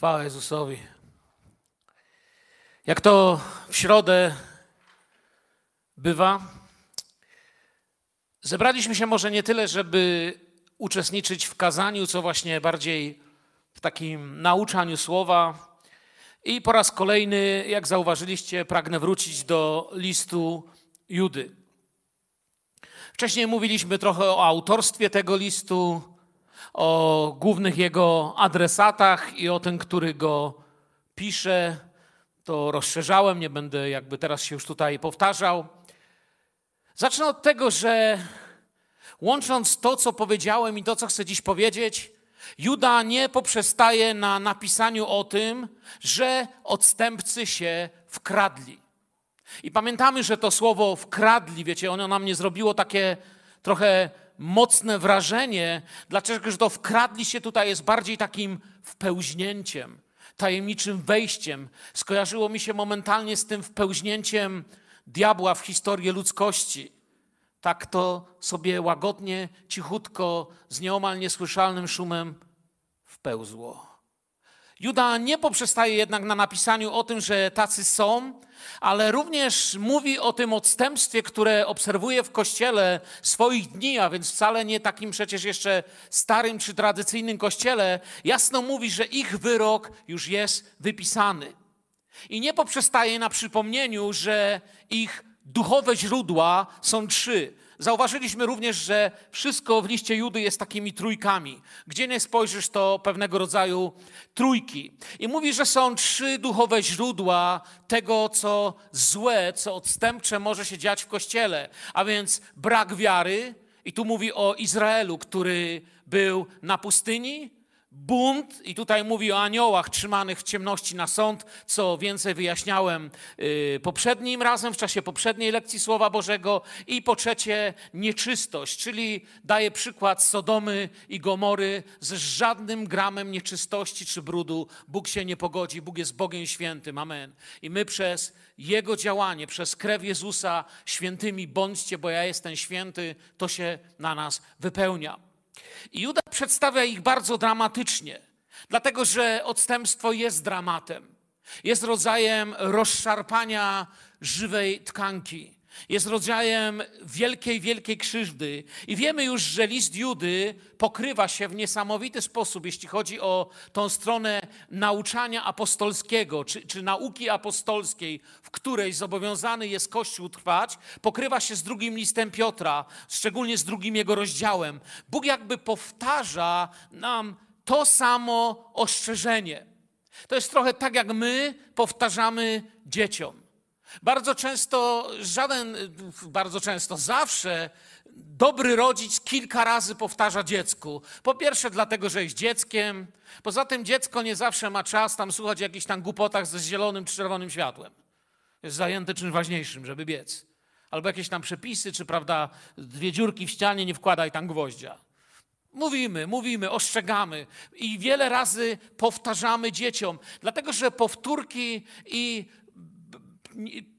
Chwała Jezusowi. Jak to w środę bywa, zebraliśmy się może nie tyle, żeby uczestniczyć w kazaniu, co właśnie bardziej w takim nauczaniu słowa. I po raz kolejny, jak zauważyliście, pragnę wrócić do listu Judy. Wcześniej mówiliśmy trochę o autorstwie tego listu, o głównych jego adresatach i o tym, który go pisze. To rozszerzałem, nie będę jakby teraz się już tutaj powtarzał. Zacznę od tego, że łącząc to, co powiedziałem i to, co chcę dziś powiedzieć, Juda nie poprzestaje na napisaniu o tym, że odstępcy się wkradli. I pamiętamy, że to słowo wkradli, wiecie, ono na mnie zrobiło takie trochę mocne wrażenie, dlaczego że to wkradli się tutaj jest bardziej takim wpełźnięciem, tajemniczym wejściem. Skojarzyło mi się momentalnie z tym wpełźnięciem diabła w historię ludzkości. Tak to sobie łagodnie, cichutko, z nieomal niesłyszalnym szumem wpełzło. Juda nie poprzestaje jednak na napisaniu o tym, że tacy są, ale również mówi o tym odstępstwie, które obserwuje w kościele swoich dni, a więc wcale nie takim przecież jeszcze starym czy tradycyjnym kościele. Jasno mówi, że ich wyrok już jest wypisany. I nie poprzestaje na przypomnieniu, że ich duchowe źródła są trzy. Zauważyliśmy również, że wszystko w liście Judy jest takimi trójkami. Gdzie nie spojrzysz, to pewnego rodzaju trójki. I mówi, że są trzy duchowe źródła tego, co złe, co odstępcze może się dziać w kościele. A więc brak wiary, i tu mówi o Izraelu, który był na pustyni, bunt, i tutaj mówi o aniołach trzymanych w ciemności na sąd, co więcej wyjaśniałem yy, poprzednim razem, w czasie poprzedniej lekcji Słowa Bożego. I po trzecie, nieczystość, czyli daje przykład Sodomy i Gomory, z żadnym gramem nieczystości czy brudu Bóg się nie pogodzi, Bóg jest Bogiem świętym, amen. I my przez Jego działanie, przez krew Jezusa świętymi bądźcie, bo ja jestem święty, to się na nas wypełnia. I Juda przedstawia ich bardzo dramatycznie, dlatego że odstępstwo jest dramatem. Jest rodzajem rozszarpania żywej tkanki. Jest rodzajem wielkiej, wielkiej krzywdy. I wiemy już, że list Judy pokrywa się w niesamowity sposób, jeśli chodzi o tą stronę nauczania apostolskiego, czy, czy nauki apostolskiej, w której zobowiązany jest Kościół trwać, pokrywa się z drugim listem Piotra, szczególnie z drugim jego rozdziałem. Bóg jakby powtarza nam to samo ostrzeżenie. To jest trochę tak, jak my powtarzamy dzieciom. Bardzo często, żaden, bardzo często, zawsze dobry rodzic kilka razy powtarza dziecku. Po pierwsze, dlatego, że jest dzieckiem. Poza tym, dziecko nie zawsze ma czas tam słuchać jakichś tam głupotach ze zielonym czy czerwonym światłem. Jest zajęte czymś ważniejszym, żeby biec. Albo jakieś tam przepisy, czy prawda, dwie dziurki w ścianie, nie wkładaj tam gwoździa. Mówimy, mówimy, ostrzegamy i wiele razy powtarzamy dzieciom, dlatego że powtórki i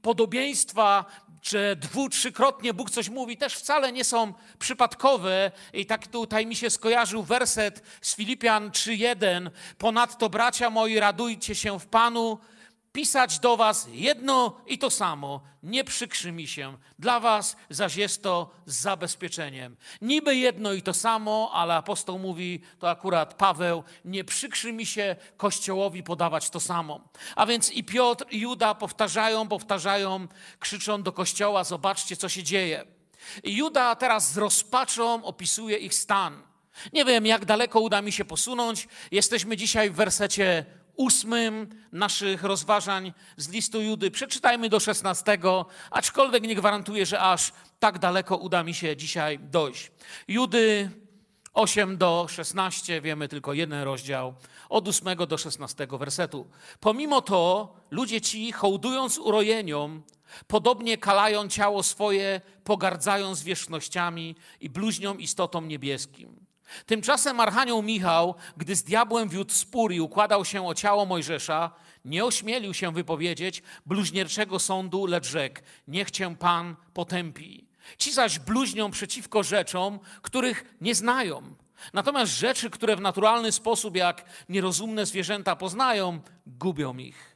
podobieństwa, czy dwu, trzykrotnie Bóg coś mówi, też wcale nie są przypadkowe. I tak tutaj mi się skojarzył werset z Filipian 3:1. Ponadto, bracia moi, radujcie się w Panu pisać do Was jedno i to samo. Nie przykrzy mi się. Dla Was zaś jest to z zabezpieczeniem. Niby jedno i to samo, ale apostoł mówi, to akurat Paweł, nie przykrzy mi się Kościołowi podawać to samo. A więc i Piotr, i Juda powtarzają, powtarzają, krzyczą do Kościoła, zobaczcie, co się dzieje. I Juda teraz z rozpaczą opisuje ich stan. Nie wiem, jak daleko uda mi się posunąć. Jesteśmy dzisiaj w wersecie ósmym naszych rozważań z listu Judy. Przeczytajmy do szesnastego, aczkolwiek nie gwarantuję, że aż tak daleko uda mi się dzisiaj dojść. Judy 8 do 16, wiemy tylko jeden rozdział, od 8 do 16 wersetu. Pomimo to ludzie ci, hołdując urojeniom, podobnie kalają ciało swoje, pogardzają zwierzchnościami i bluźnią istotom niebieskim. Tymczasem Archanioł Michał, gdy z diabłem wiódł spór i układał się o ciało Mojżesza, nie ośmielił się wypowiedzieć bluźnierczego sądu, lecz rzekł, niech cię Pan potępi. Ci zaś bluźnią przeciwko rzeczom, których nie znają. Natomiast rzeczy, które w naturalny sposób, jak nierozumne zwierzęta poznają, gubią ich.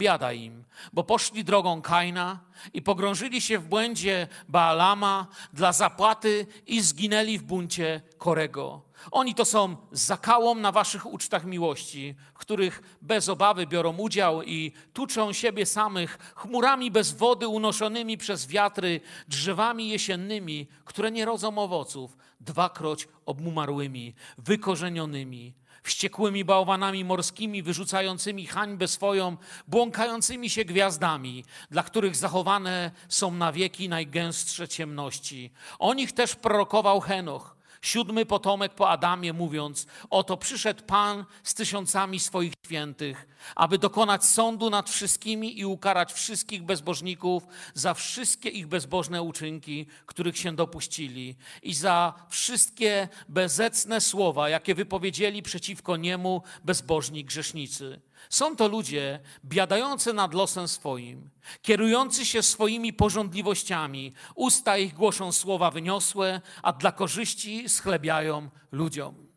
Biada im, bo poszli drogą Kaina i pogrążyli się w błędzie Baalama dla zapłaty i zginęli w buncie Korego. Oni to są zakałą na waszych ucztach miłości, w których bez obawy biorą udział i tuczą siebie samych chmurami bez wody unoszonymi przez wiatry, drzewami jesiennymi, które nie rodzą owoców, dwakroć obmumarłymi, wykorzenionymi, wściekłymi bałwanami morskimi, wyrzucającymi hańbę swoją, błąkającymi się gwiazdami, dla których zachowane są na wieki najgęstsze ciemności. O nich też prorokował Henoch siódmy potomek po Adamie, mówiąc: Oto przyszedł Pan z tysiącami swoich świętych, aby dokonać sądu nad wszystkimi i ukarać wszystkich bezbożników za wszystkie ich bezbożne uczynki, których się dopuścili, i za wszystkie bezecne słowa, jakie wypowiedzieli przeciwko niemu bezbożni grzesznicy. Są to ludzie biadający nad losem swoim, kierujący się swoimi porządliwościami. Usta ich głoszą słowa wyniosłe, a dla korzyści schlebiają ludziom.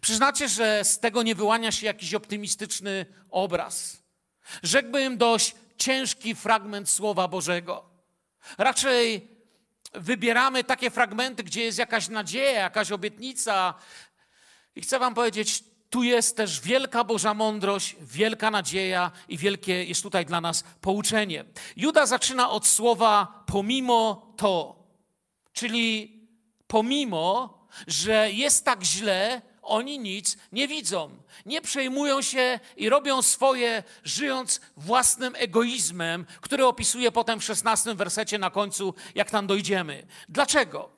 Przyznacie, że z tego nie wyłania się jakiś optymistyczny obraz. Rzekłbym dość ciężki fragment Słowa Bożego. Raczej wybieramy takie fragmenty, gdzie jest jakaś nadzieja, jakaś obietnica. I chcę Wam powiedzieć, tu jest też wielka Boża mądrość, wielka nadzieja i wielkie jest tutaj dla nas pouczenie. Juda zaczyna od słowa pomimo to, czyli pomimo, że jest tak źle, oni nic nie widzą. Nie przejmują się i robią swoje, żyjąc własnym egoizmem, który opisuje potem w 16 wersecie na końcu, jak tam dojdziemy. Dlaczego?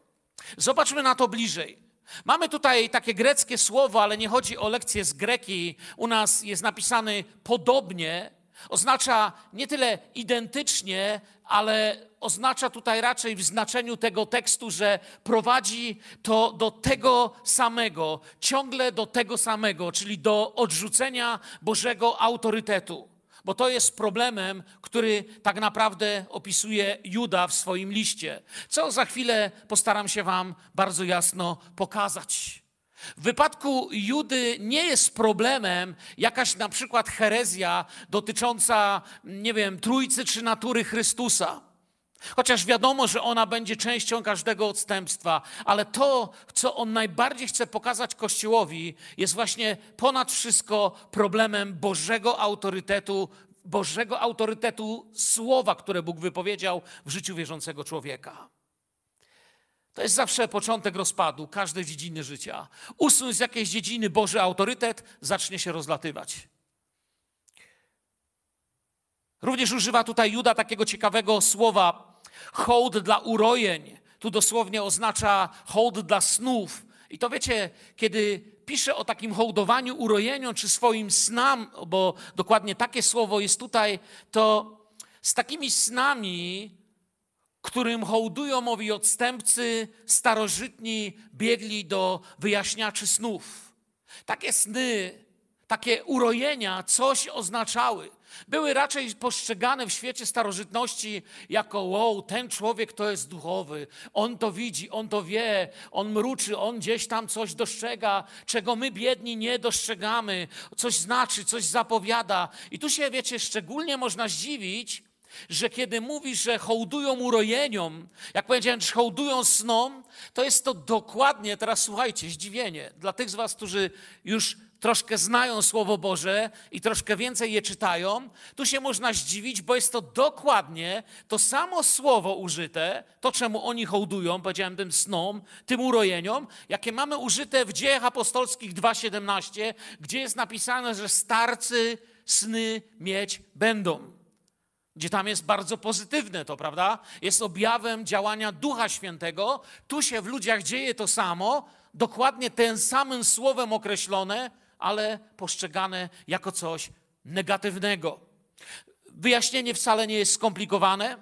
Zobaczmy na to bliżej. Mamy tutaj takie greckie słowo, ale nie chodzi o lekcję z greki. U nas jest napisany podobnie. Oznacza nie tyle identycznie, ale oznacza tutaj raczej w znaczeniu tego tekstu, że prowadzi to do tego samego, ciągle do tego samego, czyli do odrzucenia Bożego autorytetu bo to jest problemem, który tak naprawdę opisuje Juda w swoim liście, co za chwilę postaram się Wam bardzo jasno pokazać. W wypadku Judy nie jest problemem jakaś na przykład herezja dotycząca, nie wiem, trójcy czy natury Chrystusa. Chociaż wiadomo, że ona będzie częścią każdego odstępstwa, ale to, co on najbardziej chce pokazać Kościołowi, jest właśnie ponad wszystko problemem Bożego autorytetu, Bożego autorytetu słowa, które Bóg wypowiedział w życiu wierzącego człowieka. To jest zawsze początek rozpadu każdej dziedziny życia. Usunąć z jakiejś dziedziny Boży autorytet, zacznie się rozlatywać. Również używa tutaj Juda takiego ciekawego słowa Hołd dla urojeń. Tu dosłownie oznacza hołd dla snów. I to wiecie, kiedy pisze o takim hołdowaniu urojeniom czy swoim snam, bo dokładnie takie słowo jest tutaj, to z takimi snami, którym hołdują mowi odstępcy, starożytni biegli do wyjaśniaczy snów. Takie sny, takie urojenia coś oznaczały były raczej postrzegane w świecie starożytności jako wow, ten człowiek to jest duchowy, on to widzi, on to wie, on mruczy, on gdzieś tam coś dostrzega, czego my biedni nie dostrzegamy, coś znaczy, coś zapowiada. I tu się, wiecie, szczególnie można zdziwić, że kiedy mówisz, że hołdują urojeniom, jak powiedziałem, że hołdują snom, to jest to dokładnie, teraz słuchajcie, zdziwienie dla tych z was, którzy już troszkę znają Słowo Boże i troszkę więcej je czytają, tu się można zdziwić, bo jest to dokładnie to samo słowo użyte, to czemu oni hołdują, powiedziałem tym snom, tym urojeniom, jakie mamy użyte w Dziejach Apostolskich 2,17, gdzie jest napisane, że starcy sny mieć będą gdzie tam jest bardzo pozytywne to, prawda? Jest objawem działania Ducha Świętego. Tu się w ludziach dzieje to samo, dokładnie tym samym słowem określone, ale postrzegane jako coś negatywnego. Wyjaśnienie wcale nie jest skomplikowane.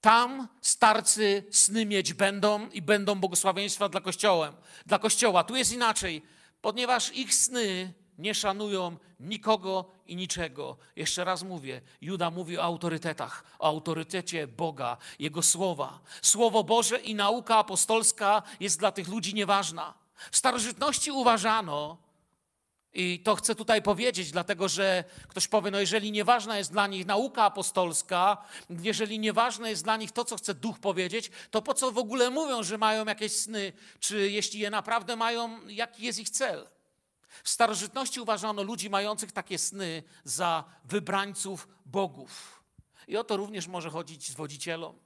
Tam starcy sny mieć będą i będą błogosławieństwa dla kościoła. Dla kościoła. Tu jest inaczej, ponieważ ich sny nie szanują nikogo i niczego. Jeszcze raz mówię, Juda mówi o autorytetach, o autorytecie Boga, Jego słowa. Słowo Boże i nauka apostolska jest dla tych ludzi nieważna. W starożytności uważano, i to chcę tutaj powiedzieć, dlatego że ktoś powie, no jeżeli nieważna jest dla nich nauka apostolska, jeżeli nieważne jest dla nich to, co chce duch powiedzieć, to po co w ogóle mówią, że mają jakieś sny, czy jeśli je naprawdę mają, jaki jest ich cel? W starożytności uważano ludzi mających takie sny za wybrańców bogów. I o to również może chodzić z wodzicielom.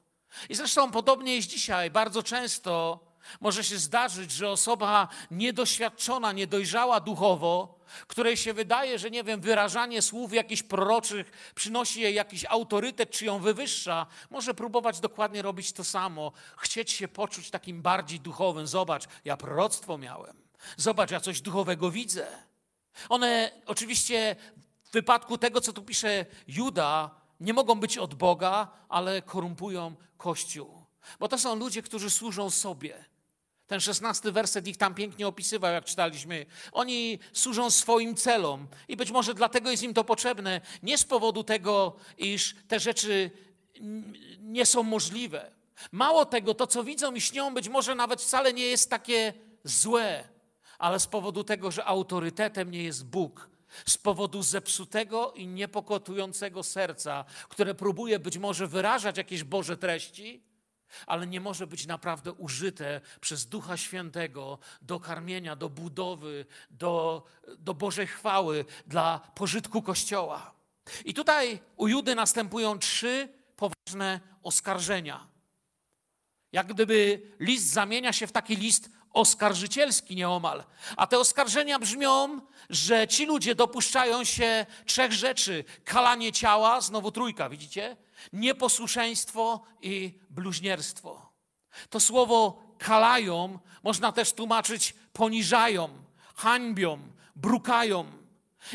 I zresztą podobnie jest dzisiaj. Bardzo często może się zdarzyć, że osoba niedoświadczona, niedojrzała duchowo, której się wydaje, że nie wiem, wyrażanie słów jakichś proroczych przynosi jej jakiś autorytet, czy ją wywyższa, może próbować dokładnie robić to samo, chcieć się poczuć takim bardziej duchowym. Zobacz, ja proroctwo miałem. Zobacz, ja coś duchowego widzę. One oczywiście w wypadku tego, co tu pisze Juda, nie mogą być od Boga, ale korumpują Kościół. Bo to są ludzie, którzy służą sobie. Ten szesnasty werset ich tam pięknie opisywał, jak czytaliśmy. Oni służą swoim celom i być może dlatego jest im to potrzebne, nie z powodu tego, iż te rzeczy nie są możliwe. Mało tego, to co widzą i śnią, być może nawet wcale nie jest takie złe, ale z powodu tego, że autorytetem nie jest Bóg, z powodu zepsutego i niepokotującego serca, które próbuje być może wyrażać jakieś Boże treści, ale nie może być naprawdę użyte przez Ducha Świętego do karmienia, do budowy, do, do Bożej chwały, dla pożytku Kościoła. I tutaj u Judy następują trzy poważne oskarżenia. Jak gdyby list zamienia się w taki list oskarżycielski nieomal. A te oskarżenia brzmią, że ci ludzie dopuszczają się trzech rzeczy: kalanie ciała, znowu trójka, widzicie? Nieposłuszeństwo i bluźnierstwo. To słowo kalają można też tłumaczyć poniżają, hańbią, brukają.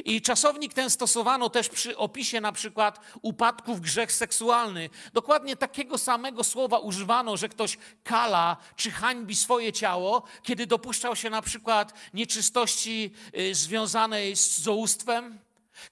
I czasownik ten stosowano też przy opisie na przykład upadków grzech seksualny. Dokładnie takiego samego słowa używano, że ktoś kala czy hańbi swoje ciało, kiedy dopuszczał się na przykład nieczystości y, związanej z zołóstwem,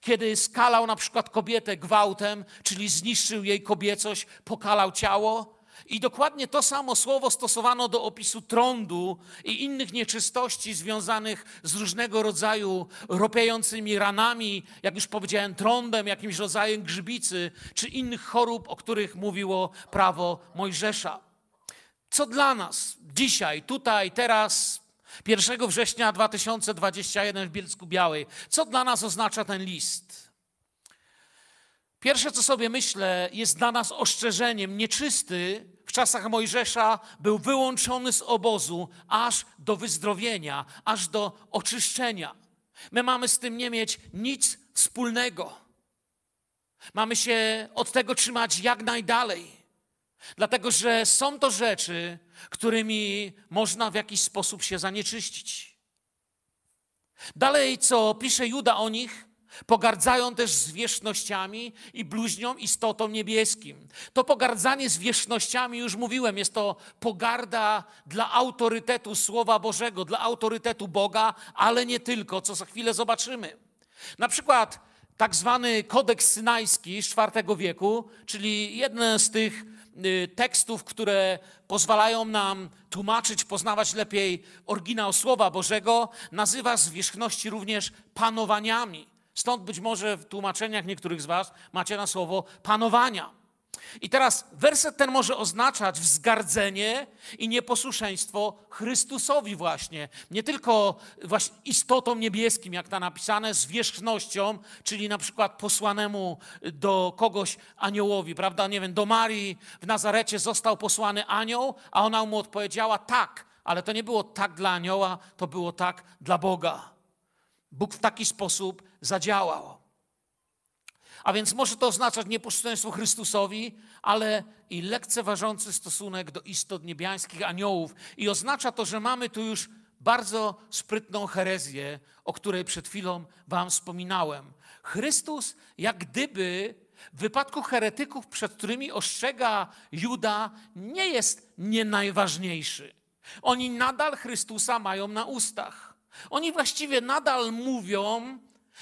kiedy skalał na przykład kobietę gwałtem, czyli zniszczył jej kobiecość, pokalał ciało. I dokładnie to samo słowo stosowano do opisu trądu i innych nieczystości związanych z różnego rodzaju ropiającymi ranami, jak już powiedziałem, trądem, jakimś rodzajem grzybicy, czy innych chorób, o których mówiło prawo Mojżesza. Co dla nas dzisiaj, tutaj, teraz, 1 września 2021 w Bielsku Białej, co dla nas oznacza ten list? Pierwsze, co sobie myślę, jest dla nas ostrzeżeniem. Nieczysty w czasach Mojżesza był wyłączony z obozu aż do wyzdrowienia, aż do oczyszczenia. My mamy z tym nie mieć nic wspólnego. Mamy się od tego trzymać jak najdalej. Dlatego, że są to rzeczy, którymi można w jakiś sposób się zanieczyścić. Dalej, co pisze Juda o nich, Pogardzają też zwierzchnościami i bluźnią istotą niebieskim. To pogardzanie zwierzchnościami, już mówiłem, jest to pogarda dla autorytetu Słowa Bożego, dla autorytetu Boga, ale nie tylko, co za chwilę zobaczymy. Na przykład tak zwany kodeks synajski z IV wieku, czyli jeden z tych tekstów, które pozwalają nam tłumaczyć, poznawać lepiej oryginał Słowa Bożego, nazywa zwierzchności również panowaniami. Stąd być może w tłumaczeniach niektórych z Was macie na słowo panowania. I teraz werset ten może oznaczać wzgardzenie i nieposłuszeństwo Chrystusowi właśnie. Nie tylko właśnie istotą niebieskim, jak to napisane, zwierzchnością, czyli na przykład posłanemu do kogoś aniołowi, prawda? Nie wiem, do Marii w Nazarecie został posłany anioł, a ona mu odpowiedziała tak, ale to nie było tak dla anioła, to było tak dla Boga. Bóg w taki sposób zadziałał. A więc może to oznaczać nieposłuszeństwo Chrystusowi, ale i lekceważący stosunek do istot niebiańskich aniołów. I oznacza to, że mamy tu już bardzo sprytną herezję, o której przed chwilą Wam wspominałem. Chrystus, jak gdyby w wypadku heretyków, przed którymi ostrzega Juda, nie jest nie najważniejszy. Oni nadal Chrystusa mają na ustach. Oni właściwie nadal mówią,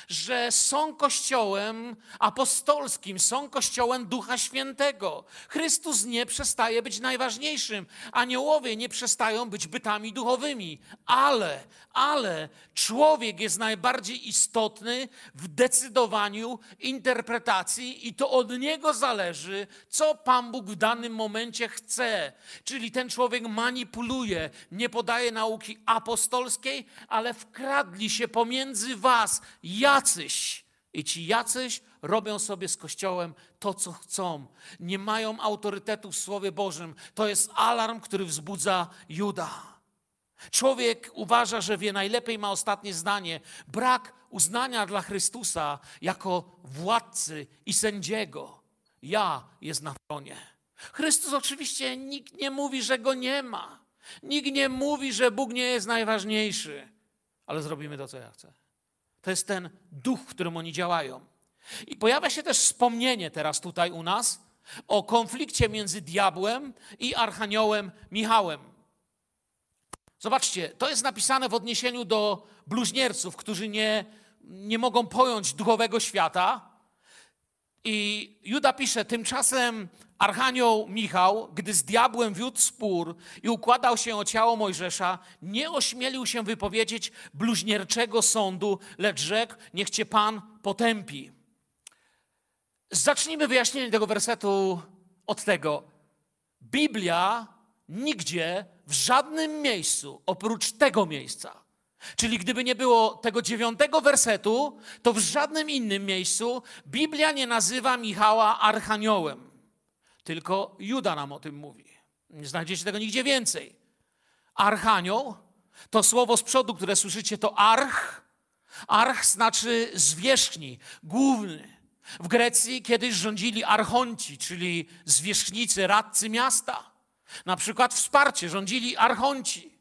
że są kościołem apostolskim, są kościołem Ducha Świętego. Chrystus nie przestaje być najważniejszym. Aniołowie nie przestają być bytami duchowymi, ale, ale człowiek jest najbardziej istotny w decydowaniu, interpretacji i to od niego zależy, co Pan Bóg w danym momencie chce. Czyli ten człowiek manipuluje, nie podaje nauki apostolskiej, ale wkradli się pomiędzy was jacyś. I ci jacyś robią sobie z Kościołem to, co chcą. Nie mają autorytetu w Słowie Bożym. To jest alarm, który wzbudza Juda. Człowiek uważa, że wie najlepiej, ma ostatnie zdanie. Brak uznania dla Chrystusa jako władcy i sędziego. Ja jest na tronie. Chrystus oczywiście nikt nie mówi, że go nie ma. Nikt nie mówi, że Bóg nie jest najważniejszy. Ale zrobimy to, co ja chcę. To jest ten duch, w którym oni działają. I pojawia się też wspomnienie teraz tutaj u nas o konflikcie między diabłem i archaniołem Michałem. Zobaczcie, to jest napisane w odniesieniu do bluźnierców, którzy nie, nie mogą pojąć duchowego świata. I Juda pisze, tymczasem Archanioł Michał, gdy z diabłem wiódł spór i układał się o ciało Mojżesza, nie ośmielił się wypowiedzieć bluźnierczego sądu, lecz rzekł, niech cię Pan potępi. Zacznijmy wyjaśnienie tego wersetu od tego. Biblia nigdzie, w żadnym miejscu, oprócz tego miejsca, Czyli gdyby nie było tego dziewiątego wersetu, to w żadnym innym miejscu Biblia nie nazywa Michała archaniołem. Tylko Juda nam o tym mówi. Nie znajdziecie tego nigdzie więcej. Archanioł to słowo z przodu, które słyszycie, to arch. Arch znaczy zwierzchni, główny. W Grecji kiedyś rządzili archonci, czyli zwierzchnicy, radcy miasta. Na przykład wsparcie rządzili archonci.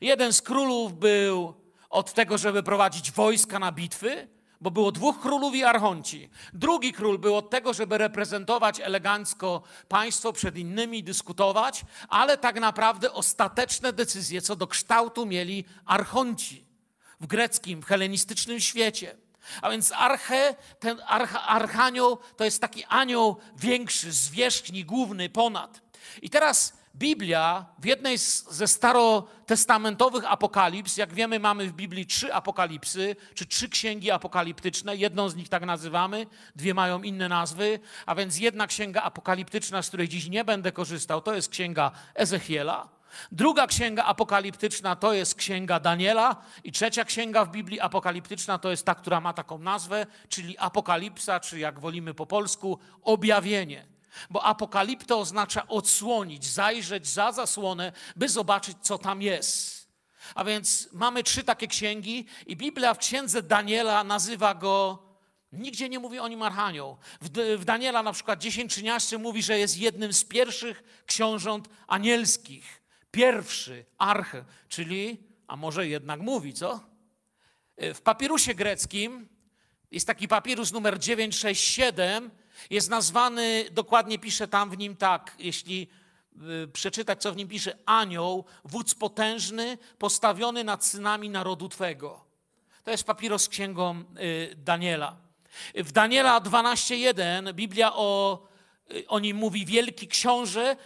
Jeden z królów był od tego, żeby prowadzić wojska na bitwy, bo było dwóch królów i archonci. Drugi król był od tego, żeby reprezentować elegancko państwo przed innymi, dyskutować, ale tak naprawdę ostateczne decyzje co do kształtu mieli archonci w greckim, w helenistycznym świecie. A więc arche, ten arch, archanioł to jest taki anioł większy, zwierzchni, główny, ponad. I teraz Biblia w jednej z, ze starotestamentowych apokalips, jak wiemy, mamy w Biblii trzy apokalipsy, czy trzy księgi apokaliptyczne, jedną z nich tak nazywamy, dwie mają inne nazwy, a więc jedna księga apokaliptyczna, z której dziś nie będę korzystał, to jest księga Ezechiela. Druga księga apokaliptyczna to jest księga Daniela i trzecia księga w Biblii apokaliptyczna to jest ta, która ma taką nazwę, czyli Apokalipsa, czy jak wolimy po polsku, objawienie. Bo apokalipto oznacza odsłonić, zajrzeć za zasłonę, by zobaczyć, co tam jest. A więc mamy trzy takie księgi i Biblia w księdze Daniela nazywa go, nigdzie nie mówi o nim archanioł. W, Daniela na przykład 10-13 mówi, że jest jednym z pierwszych książąt anielskich. Pierwszy, arch, czyli, a może jednak mówi, co? W papirusie greckim jest taki papirus numer 967, jest nazwany, dokładnie pisze tam w nim tak, jeśli y, przeczytać, co w nim pisze, anioł, wódz potężny, postawiony nad synami narodu Twego. To jest papiros z księgą y, Daniela. W Daniela 12.1 Biblia o, y, o nim mówi wielki książę,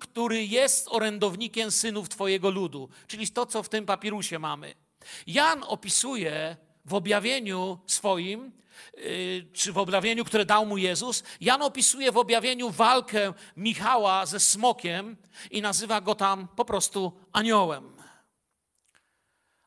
który jest orędownikiem synów Twojego ludu. Czyli to, co w tym papirusie mamy. Jan opisuje w objawieniu swoim czy w objawieniu, które dał mu Jezus, Jan opisuje w objawieniu walkę Michała ze smokiem i nazywa go tam po prostu aniołem.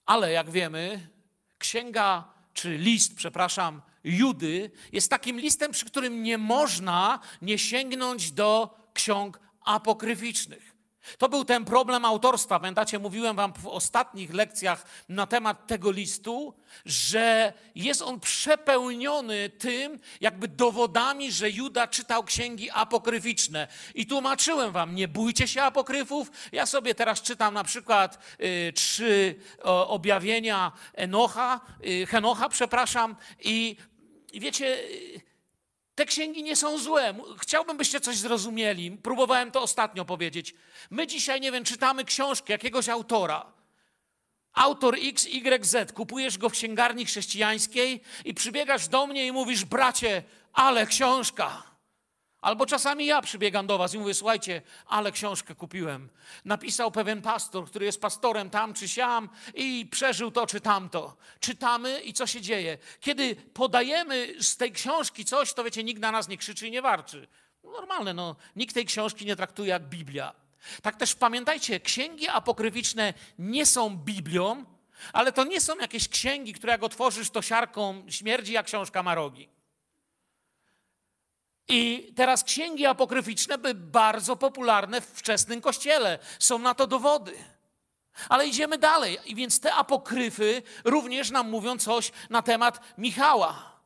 Ale jak wiemy, księga, czy list, przepraszam, Judy jest takim listem, przy którym nie można nie sięgnąć do ksiąg apokryficznych. To był ten problem autorstwa. Pamiętacie, mówiłem wam w ostatnich lekcjach na temat tego listu, że jest on przepełniony tym, jakby dowodami, że Juda czytał księgi apokryficzne. I tłumaczyłem wam, nie bójcie się apokryfów. Ja sobie teraz czytam na przykład y, trzy objawienia Enocha, y, Henocha, przepraszam, i wiecie, y, te księgi nie są złe. Chciałbym, byście coś zrozumieli. Próbowałem to ostatnio powiedzieć. My dzisiaj, nie wiem, czytamy książkę jakiegoś autora. autor XYZ, kupujesz go w księgarni chrześcijańskiej i przybiegasz do mnie i mówisz, bracie, ale książka. Albo czasami ja przybiegam do was i mówię, słuchajcie, ale książkę kupiłem. Napisał pewien pastor, który jest pastorem tam czy siam i przeżył to czy tamto. Czytamy i co się dzieje? Kiedy podajemy z tej książki coś, to wiecie, nikt na nas nie krzyczy i nie warczy. No normalne, no, nikt tej książki nie traktuje jak Biblia. Tak też pamiętajcie, księgi apokryficzne nie są Biblią, ale to nie są jakieś księgi, które jak otworzysz, to siarką śmierdzi, jak książka ma rogi. I teraz księgi apokryficzne były bardzo popularne w wczesnym kościele. Są na to dowody. Ale idziemy dalej. I więc te apokryfy również nam mówią coś na temat Michała.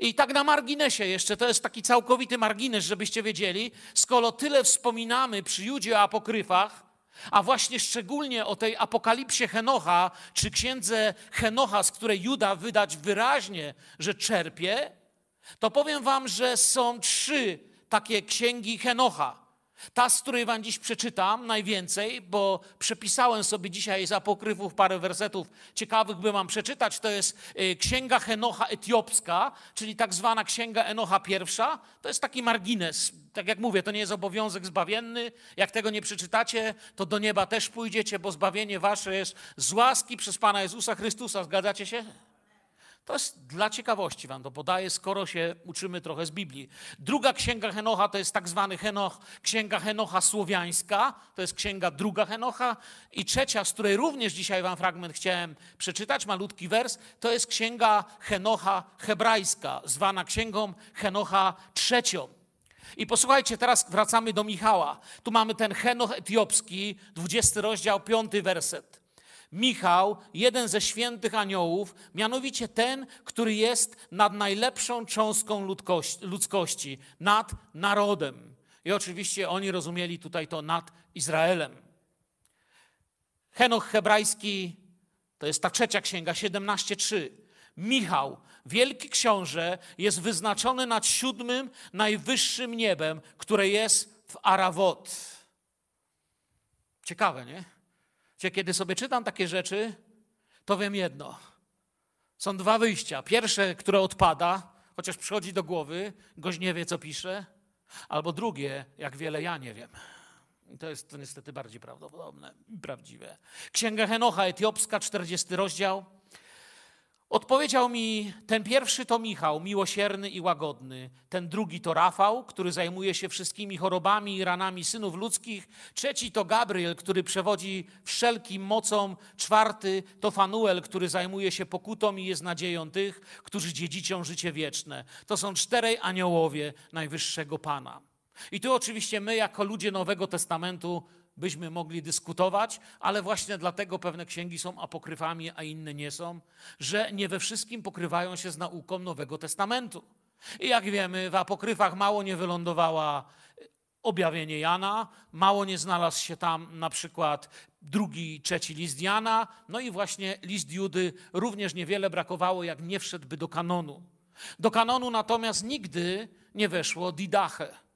I tak na marginesie jeszcze, to jest taki całkowity margines, żebyście wiedzieli, skoro tyle wspominamy przy Judzie o apokryfach, a właśnie szczególnie o tej apokalipsie Henocha, czy księdze Henocha, z której Juda wydać wyraźnie, że czerpie, to powiem wam, że są trzy takie księgi Henocha. Ta, z której wam dziś przeczytam najwięcej, bo przepisałem sobie dzisiaj z apokryfów parę wersetów ciekawych, by wam przeczytać, to jest y, Księga Henocha Etiopska, czyli tak zwana Księga Enocha pierwsza. To jest taki margines. Tak jak mówię, to nie jest obowiązek zbawienny. Jak tego nie przeczytacie, to do nieba też pójdziecie, bo zbawienie wasze jest z łaski przez Pana Jezusa Chrystusa. Zgadzacie się? To jest dla ciekawości wam to podaję, skoro się uczymy trochę z Biblii. Druga księga Henocha to jest tak zwany Henoch, księga Henocha słowiańska, to jest księga druga Henocha. I trzecia, z której również dzisiaj wam fragment chciałem przeczytać, malutki wers, to jest księga Henocha hebrajska, zwana księgą Henocha trzecią. I posłuchajcie, teraz wracamy do Michała. Tu mamy ten Henoch etiopski, 20 rozdział, 5 werset. Michał, jeden ze świętych aniołów, mianowicie ten, który jest nad najlepszą cząstką ludzkości, nad narodem. I oczywiście oni rozumieli tutaj to nad Izraelem. Henoch hebrajski to jest ta trzecia księga, 17:3. Michał, wielki książę, jest wyznaczony nad siódmym, najwyższym niebem, które jest w Arawot. Ciekawe, nie? Kiedy sobie czytam takie rzeczy, to wiem jedno. Są dwa wyjścia. Pierwsze, które odpada, chociaż przychodzi do głowy, goś nie wie, co pisze, albo drugie, jak wiele ja nie wiem. I to jest to niestety bardziej prawdopodobne prawdziwe. Księga Henocha, etiopska, 40 rozdział. Odpowiedział mi, ten pierwszy to Michał, miłosierny i łagodny. Ten drugi to Rafał, który zajmuje się wszystkimi chorobami i ranami synów ludzkich. Trzeci to Gabriel, który przewodzi wszelkim mocom. Czwarty to Fanuel, który zajmuje się pokutą i jest nadzieją tych, którzy dziedziczą życie wieczne. To są czterej aniołowie Najwyższego Pana. I tu oczywiście my, jako ludzie Nowego Testamentu, byśmy mogli dyskutować, ale właśnie dlatego pewne księgi są apokryfami, a inne nie są, że nie we wszystkim pokrywają się z nauką Nowego Testamentu. I jak wiemy, w apokryfach mało nie wylądowała objawienie Jana, mało nie znalazł się tam na przykład drugi, trzeci list Jana, no i właśnie list Judy również niewiele brakowało, jak nie wszedłby do kanonu. Do kanonu natomiast nigdy nie weszło Didache.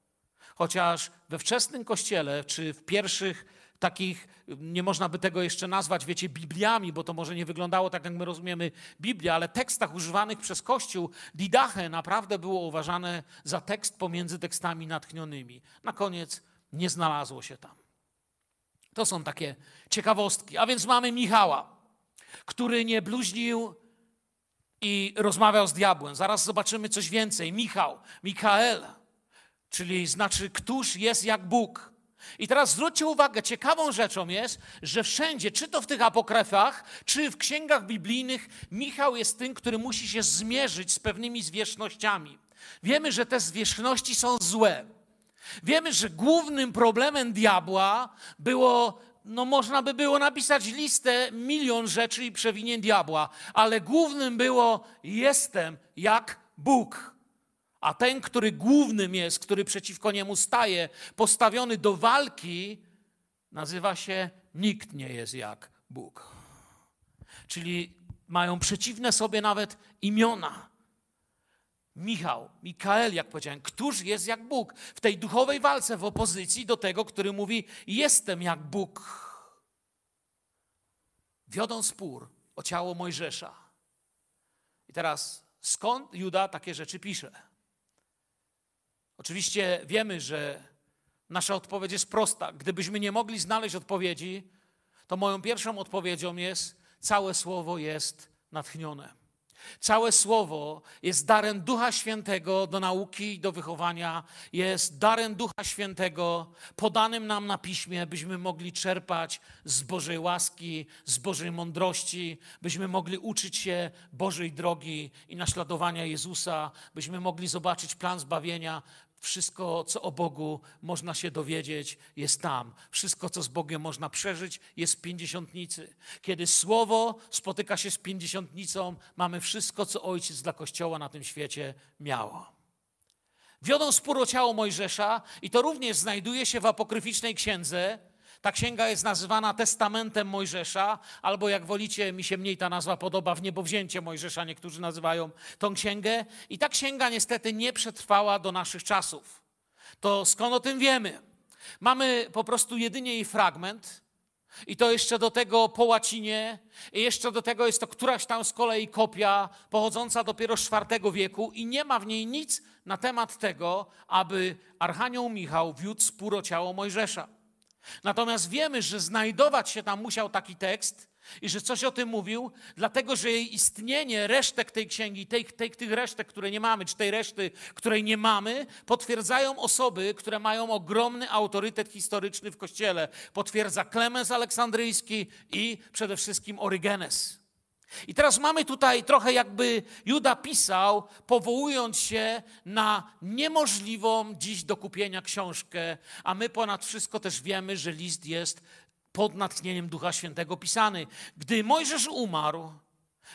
Chociaż we wczesnym kościele, czy w pierwszych takich, nie można by tego jeszcze nazwać, wiecie, Bibliami, bo to może nie wyglądało tak, jak my rozumiemy Biblię, ale tekstach używanych przez Kościół, Didache naprawdę było uważane za tekst pomiędzy tekstami natchnionymi. Na koniec nie znalazło się tam. To są takie ciekawostki. A więc mamy Michała, który nie bluźnił i rozmawiał z diabłem. Zaraz zobaczymy coś więcej. Michał, Mikael czyli znaczy, któż jest jak Bóg. I teraz zwróćcie uwagę, ciekawą rzeczą jest, że wszędzie, czy to w tych apokryfach, czy w księgach biblijnych, Michał jest tym, który musi się zmierzyć z pewnymi zwierzchnościami. Wiemy, że te zwierzchności są złe. Wiemy, że głównym problemem diabła było, no można by było napisać listę milion rzeczy i przewinień diabła, ale głównym było jestem jak Bóg. A ten, który głównym jest, który przeciwko niemu staje, postawiony do walki, nazywa się nikt nie jest jak Bóg. Czyli mają przeciwne sobie nawet imiona. Michał, Mikael, jak powiedziałem, któż jest jak Bóg? W tej duchowej walce w opozycji do tego, który mówi: Jestem jak Bóg. wiodą spór o ciało Mojżesza. I teraz skąd Juda takie rzeczy pisze? Oczywiście wiemy, że nasza odpowiedź jest prosta. Gdybyśmy nie mogli znaleźć odpowiedzi, to moją pierwszą odpowiedzią jest: całe słowo jest natchnione. Całe słowo jest darem Ducha Świętego do nauki i do wychowania, jest darem Ducha Świętego podanym nam na piśmie, byśmy mogli czerpać z Bożej łaski, z Bożej mądrości, byśmy mogli uczyć się Bożej drogi i naśladowania Jezusa, byśmy mogli zobaczyć plan zbawienia, wszystko, co o Bogu można się dowiedzieć, jest tam. Wszystko, co z Bogiem można przeżyć, jest w pięćdziesiątnicy. Kiedy Słowo spotyka się z pięćdziesiątnicą, mamy wszystko, co Ojciec dla Kościoła na tym świecie miało. Wiodą spór o ciało Mojżesza i to również znajduje się w apokryficznej księdze, ta księga jest nazywana Testamentem Mojżesza, albo jak wolicie, mi się mniej ta nazwa podoba, w niebowzięcie Mojżesza niektórzy nazywają tą księgę. I ta księga niestety nie przetrwała do naszych czasów. To skąd o tym wiemy? Mamy po prostu jedynie jej fragment, i to jeszcze do tego po łacinie, i jeszcze do tego jest to któraś tam z kolei kopia pochodząca dopiero z IV wieku, i nie ma w niej nic na temat tego, aby Archanioł Michał wiódł spór o ciało Mojżesza. Natomiast wiemy, że znajdować się tam musiał taki tekst i że coś o tym mówił, dlatego że jej istnienie, resztek tej księgi, tej, tej, tych resztek, które nie mamy, czy tej reszty, której nie mamy, potwierdzają osoby, które mają ogromny autorytet historyczny w Kościele. Potwierdza Klemens Aleksandryjski i przede wszystkim Orygenes. I teraz mamy tutaj trochę jakby Juda pisał, powołując się na niemożliwą dziś do kupienia książkę, a my ponad wszystko też wiemy, że list jest pod natchnieniem Ducha Świętego pisany. Gdy Mojżesz umarł,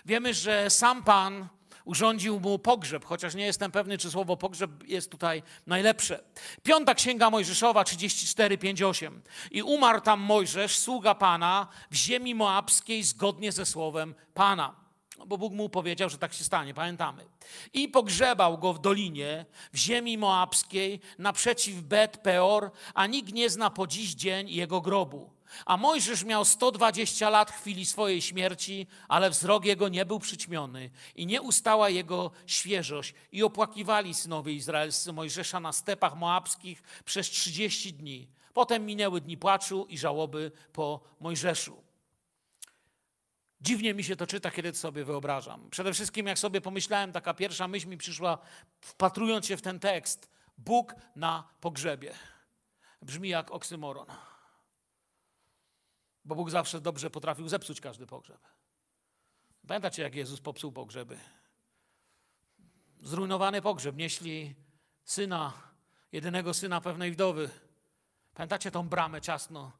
wiemy, że sam Pan urządził mu pogrzeb, chociaż nie jestem pewny, czy słowo pogrzeb jest tutaj najlepsze. Piąta księga Mojżeszowa 34, 5, 8. I umarł tam Mojżesz, sługa Pana, w ziemi moabskiej zgodnie ze słowem Pana. No, bo Bóg mu powiedział, że tak się stanie, pamiętamy. I pogrzebał go w dolinie, w ziemi moabskiej, naprzeciw Bet Peor, a nikt nie zna po dziś dzień jego grobu. A Mojżesz miał 120 lat chwili swojej śmierci, ale wzrok jego nie był przyćmiony i nie ustała jego świeżość. I opłakiwali synowie izraelscy Mojżesza na stepach moabskich przez 30 dni. Potem minęły dni płaczu i żałoby po Mojżeszu. Dziwnie mi się to czyta, kiedy to sobie wyobrażam. Przede wszystkim, jak sobie pomyślałem, taka pierwsza myśl mi przyszła, wpatrując się w ten tekst: Bóg na pogrzebie. Brzmi jak oksymoron. Bo Bóg zawsze dobrze potrafił zepsuć każdy pogrzeb. Pamiętacie, jak Jezus popsuł pogrzeby? Zrujnowany pogrzeb. Nieśli syna, jedynego syna pewnej wdowy. Pamiętacie tą bramę ciasno?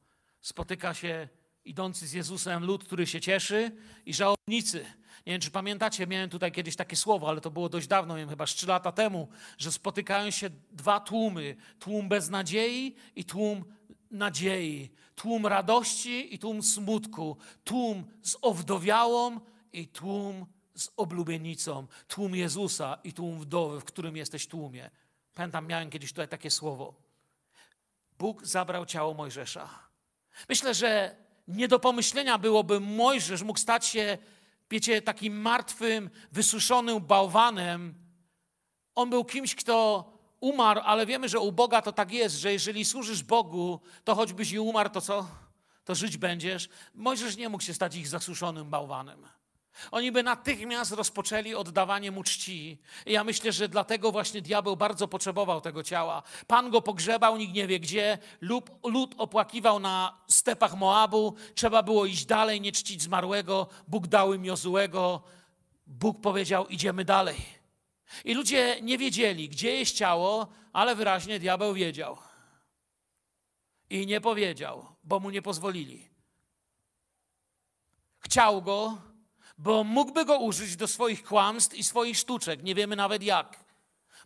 Spotyka się idący z Jezusem lud, który się cieszy i żałobnicy. Nie wiem, czy pamiętacie, miałem tutaj kiedyś takie słowo, ale to było dość dawno, wiem, chyba z trzy lata temu, że spotykają się dwa tłumy. Tłum beznadziei i tłum nadziei, tłum radości i tłum smutku, tłum z owdowiałą i tłum z oblubienicą, tłum Jezusa i tłum wdowy, w którym jesteś tłumie. Pamiętam, miałem kiedyś tutaj takie słowo. Bóg zabrał ciało Mojżesza. Myślę, że nie do pomyślenia byłoby Mojżesz mógł stać się, wiecie, takim martwym, wysuszonym bałwanem. On był kimś, kto umarł, ale wiemy, że u Boga to tak jest, że jeżeli służysz Bogu, to choćbyś i umarł, to co? To żyć będziesz. Mojżesz nie mógł się stać ich zasuszonym bałwanem. Oni by natychmiast rozpoczęli oddawanie mu czci. I ja myślę, że dlatego właśnie diabeł bardzo potrzebował tego ciała. Pan go pogrzebał, nikt nie wie gdzie. Lud, lud opłakiwał na stepach Moabu. Trzeba było iść dalej, nie czcić zmarłego. Bóg dał im Jozułego. Bóg powiedział, idziemy dalej. I ludzie nie wiedzieli, gdzie jest ciało, ale wyraźnie diabeł wiedział. I nie powiedział, bo mu nie pozwolili. Chciał go, bo mógłby go użyć do swoich kłamstw i swoich sztuczek. Nie wiemy nawet jak.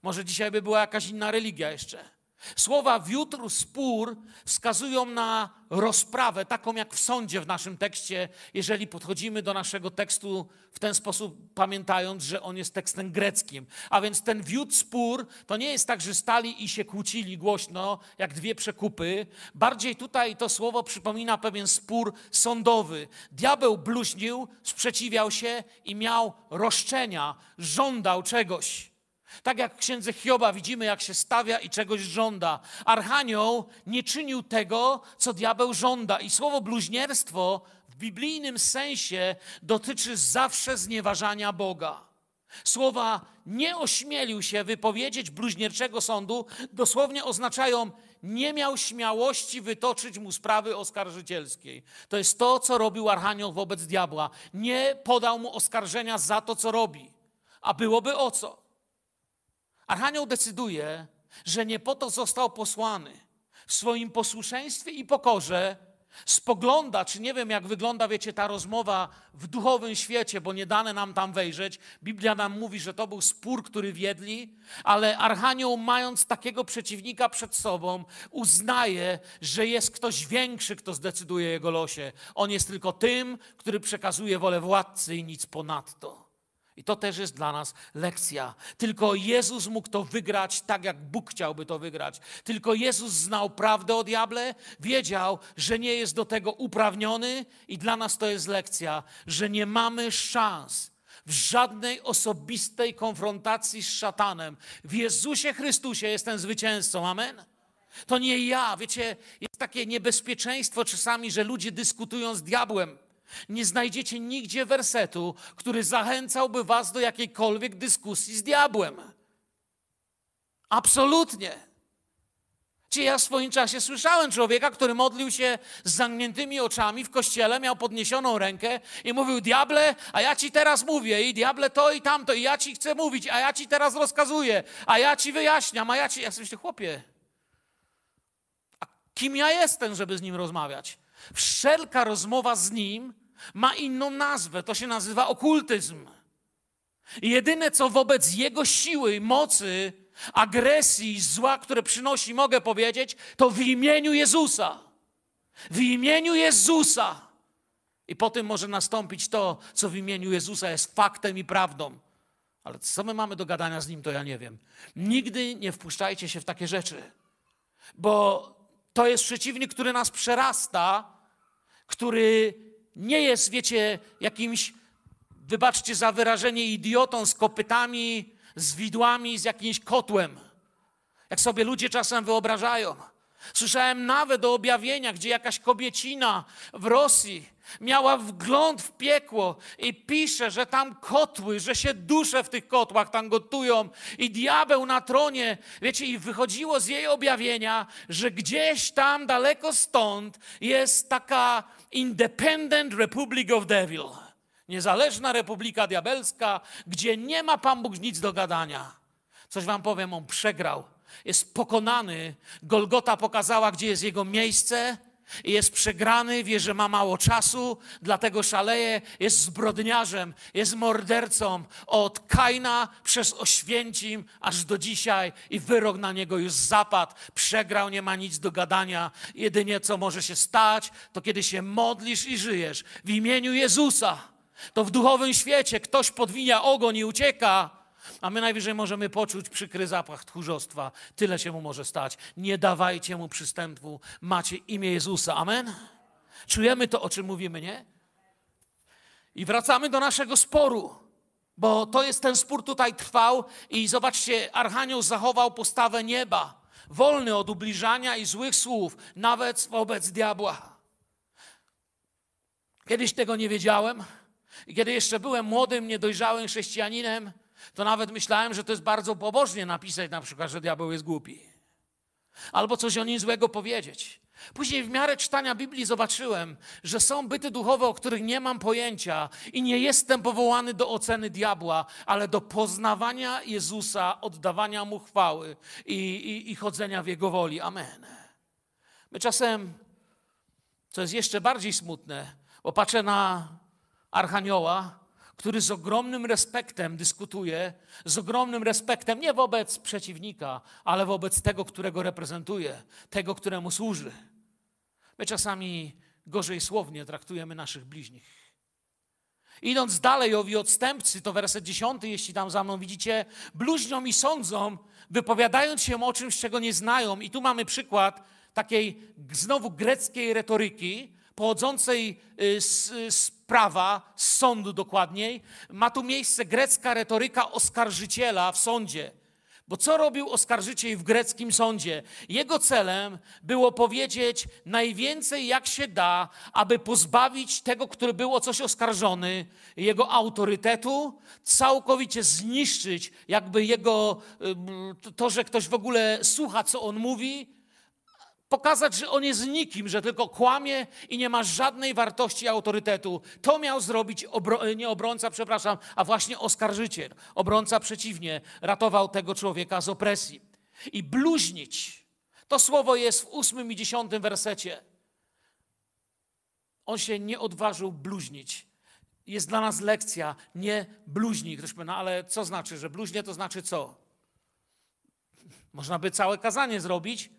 Może dzisiaj by była jakaś inna religia jeszcze. Słowa wiódr, spór wskazują na rozprawę, taką jak w sądzie w naszym tekście, jeżeli podchodzimy do naszego tekstu w ten sposób, pamiętając, że on jest tekstem greckim. A więc ten wiód, spór to nie jest tak, że stali i się kłócili głośno, jak dwie przekupy. Bardziej tutaj to słowo przypomina pewien spór sądowy. Diabeł bluźnił, sprzeciwiał się i miał roszczenia, żądał czegoś. Tak jak w księdze Hioba widzimy, jak się stawia i czegoś żąda. Archanioł nie czynił tego, co diabeł żąda. I słowo bluźnierstwo w biblijnym sensie dotyczy zawsze znieważania Boga. Słowa nie ośmielił się wypowiedzieć bluźnierczego sądu, dosłownie oznaczają nie miał śmiałości wytoczyć mu sprawy oskarżycielskiej. To jest to, co robił Archanioł wobec diabła. Nie podał mu oskarżenia za to, co robi. A byłoby o co? Archanioł decyduje, że nie po to został posłany. W swoim posłuszeństwie i pokorze spogląda, czy nie wiem, jak wygląda, wiecie, ta rozmowa w duchowym świecie, bo nie dane nam tam wejrzeć. Biblia nam mówi, że to był spór, który wiedli, ale Archanioł, mając takiego przeciwnika przed sobą, uznaje, że jest ktoś większy, kto zdecyduje jego losie. On jest tylko tym, który przekazuje wolę władcy i nic ponadto. I to też jest dla nas lekcja. Tylko Jezus mógł to wygrać tak, jak Bóg chciałby to wygrać. Tylko Jezus znał prawdę o diable, wiedział, że nie jest do tego uprawniony, i dla nas to jest lekcja, że nie mamy szans w żadnej osobistej konfrontacji z szatanem. W Jezusie Chrystusie jestem zwycięzcą. Amen. To nie ja. Wiecie, jest takie niebezpieczeństwo czasami, że ludzie dyskutują z diabłem. Nie znajdziecie nigdzie wersetu, który zachęcałby was do jakiejkolwiek dyskusji z diabłem. Absolutnie. Czy ja w swoim czasie słyszałem człowieka, który modlił się z zamkniętymi oczami w kościele, miał podniesioną rękę i mówił: Diable, a ja ci teraz mówię, i diable to i tamto, i ja ci chcę mówić, a ja ci teraz rozkazuję, a ja ci wyjaśniam, a ja ci. Ja sobie myślę, chłopie, a kim ja jestem, żeby z nim rozmawiać? Wszelka rozmowa z nim ma inną nazwę. To się nazywa okultyzm. Jedyne, co wobec jego siły, mocy, agresji, zła, które przynosi, mogę powiedzieć, to w imieniu Jezusa. W imieniu Jezusa. I potem może nastąpić to, co w imieniu Jezusa jest faktem i prawdą. Ale co my mamy do gadania z nim, to ja nie wiem. Nigdy nie wpuszczajcie się w takie rzeczy, bo to jest przeciwnik, który nas przerasta, który nie jest, wiecie, jakimś, wybaczcie za wyrażenie, idiotą z kopytami, z widłami, z jakimś kotłem. Jak sobie ludzie czasem wyobrażają. Słyszałem nawet o objawieniach, gdzie jakaś kobiecina w Rosji miała wgląd w piekło i pisze, że tam kotły, że się dusze w tych kotłach tam gotują i diabeł na tronie, wiecie, i wychodziło z jej objawienia, że gdzieś tam daleko stąd jest taka Independent Republic of Devil. Niezależna Republika Diabelska, gdzie nie ma Pan Bóg nic do gadania. Coś wam powiem, on przegrał. Jest pokonany. Golgota pokazała, gdzie jest jego miejsce. Jest przegrany, wie, że ma mało czasu, dlatego szaleje, jest zbrodniarzem, jest mordercą od Kaina przez Oświęcim aż do dzisiaj i wyrok na niego już zapadł. Przegrał, nie ma nic do gadania. Jedynie co może się stać, to kiedy się modlisz i żyjesz w imieniu Jezusa, to w duchowym świecie ktoś podwinia ogon i ucieka, a my najwyżej możemy poczuć przykry zapach tchórzostwa. Tyle się mu może stać. Nie dawajcie mu przystępu. Macie imię Jezusa. Amen? Czujemy to, o czym mówimy, nie? I wracamy do naszego sporu, bo to jest ten spór tutaj trwał i zobaczcie, Archanioł zachował postawę nieba, wolny od ubliżania i złych słów, nawet wobec diabła. Kiedyś tego nie wiedziałem kiedy jeszcze byłem młodym, niedojrzałym chrześcijaninem, to nawet myślałem, że to jest bardzo pobożnie napisać na przykład, że diabeł jest głupi. Albo coś o nim złego powiedzieć. Później w miarę czytania Biblii zobaczyłem, że są byty duchowe, o których nie mam pojęcia i nie jestem powołany do oceny diabła, ale do poznawania Jezusa, oddawania Mu chwały i, i, i chodzenia w Jego woli. Amen. My czasem, co jest jeszcze bardziej smutne, bo patrzę na Archanioła, który z ogromnym respektem dyskutuje, z ogromnym respektem nie wobec przeciwnika, ale wobec tego, którego reprezentuje, tego, któremu służy. My czasami gorzej słownie traktujemy naszych bliźnich. Idąc dalej, owi odstępcy, to werset dziesiąty, jeśli tam za mną widzicie, bluźnią i sądzą, wypowiadając się o czymś, czego nie znają. I tu mamy przykład takiej znowu greckiej retoryki, pochodzącej y, z, z prawa, z sądu dokładniej. Ma tu miejsce grecka retoryka oskarżyciela w sądzie. Bo co robił oskarżyciel w greckim sądzie? Jego celem było powiedzieć najwięcej jak się da, aby pozbawić tego, który był o coś oskarżony, jego autorytetu, całkowicie zniszczyć jakby jego, y, to, że ktoś w ogóle słucha, co on mówi, pokazać, że on jest nikim, że tylko kłamie i nie ma żadnej wartości autorytetu. To miał zrobić obro, nie obrońca, przepraszam, a właśnie oskarżyciel. Obrońca przeciwnie, ratował tego człowieka z opresji. I bluźnić. To słowo jest w ósmym i dziesiątym wersecie. On się nie odważył bluźnić. Jest dla nas lekcja, nie bluźnij. Ktoś powie, no ale co znaczy, że bluźnie to znaczy co? Można by całe kazanie zrobić,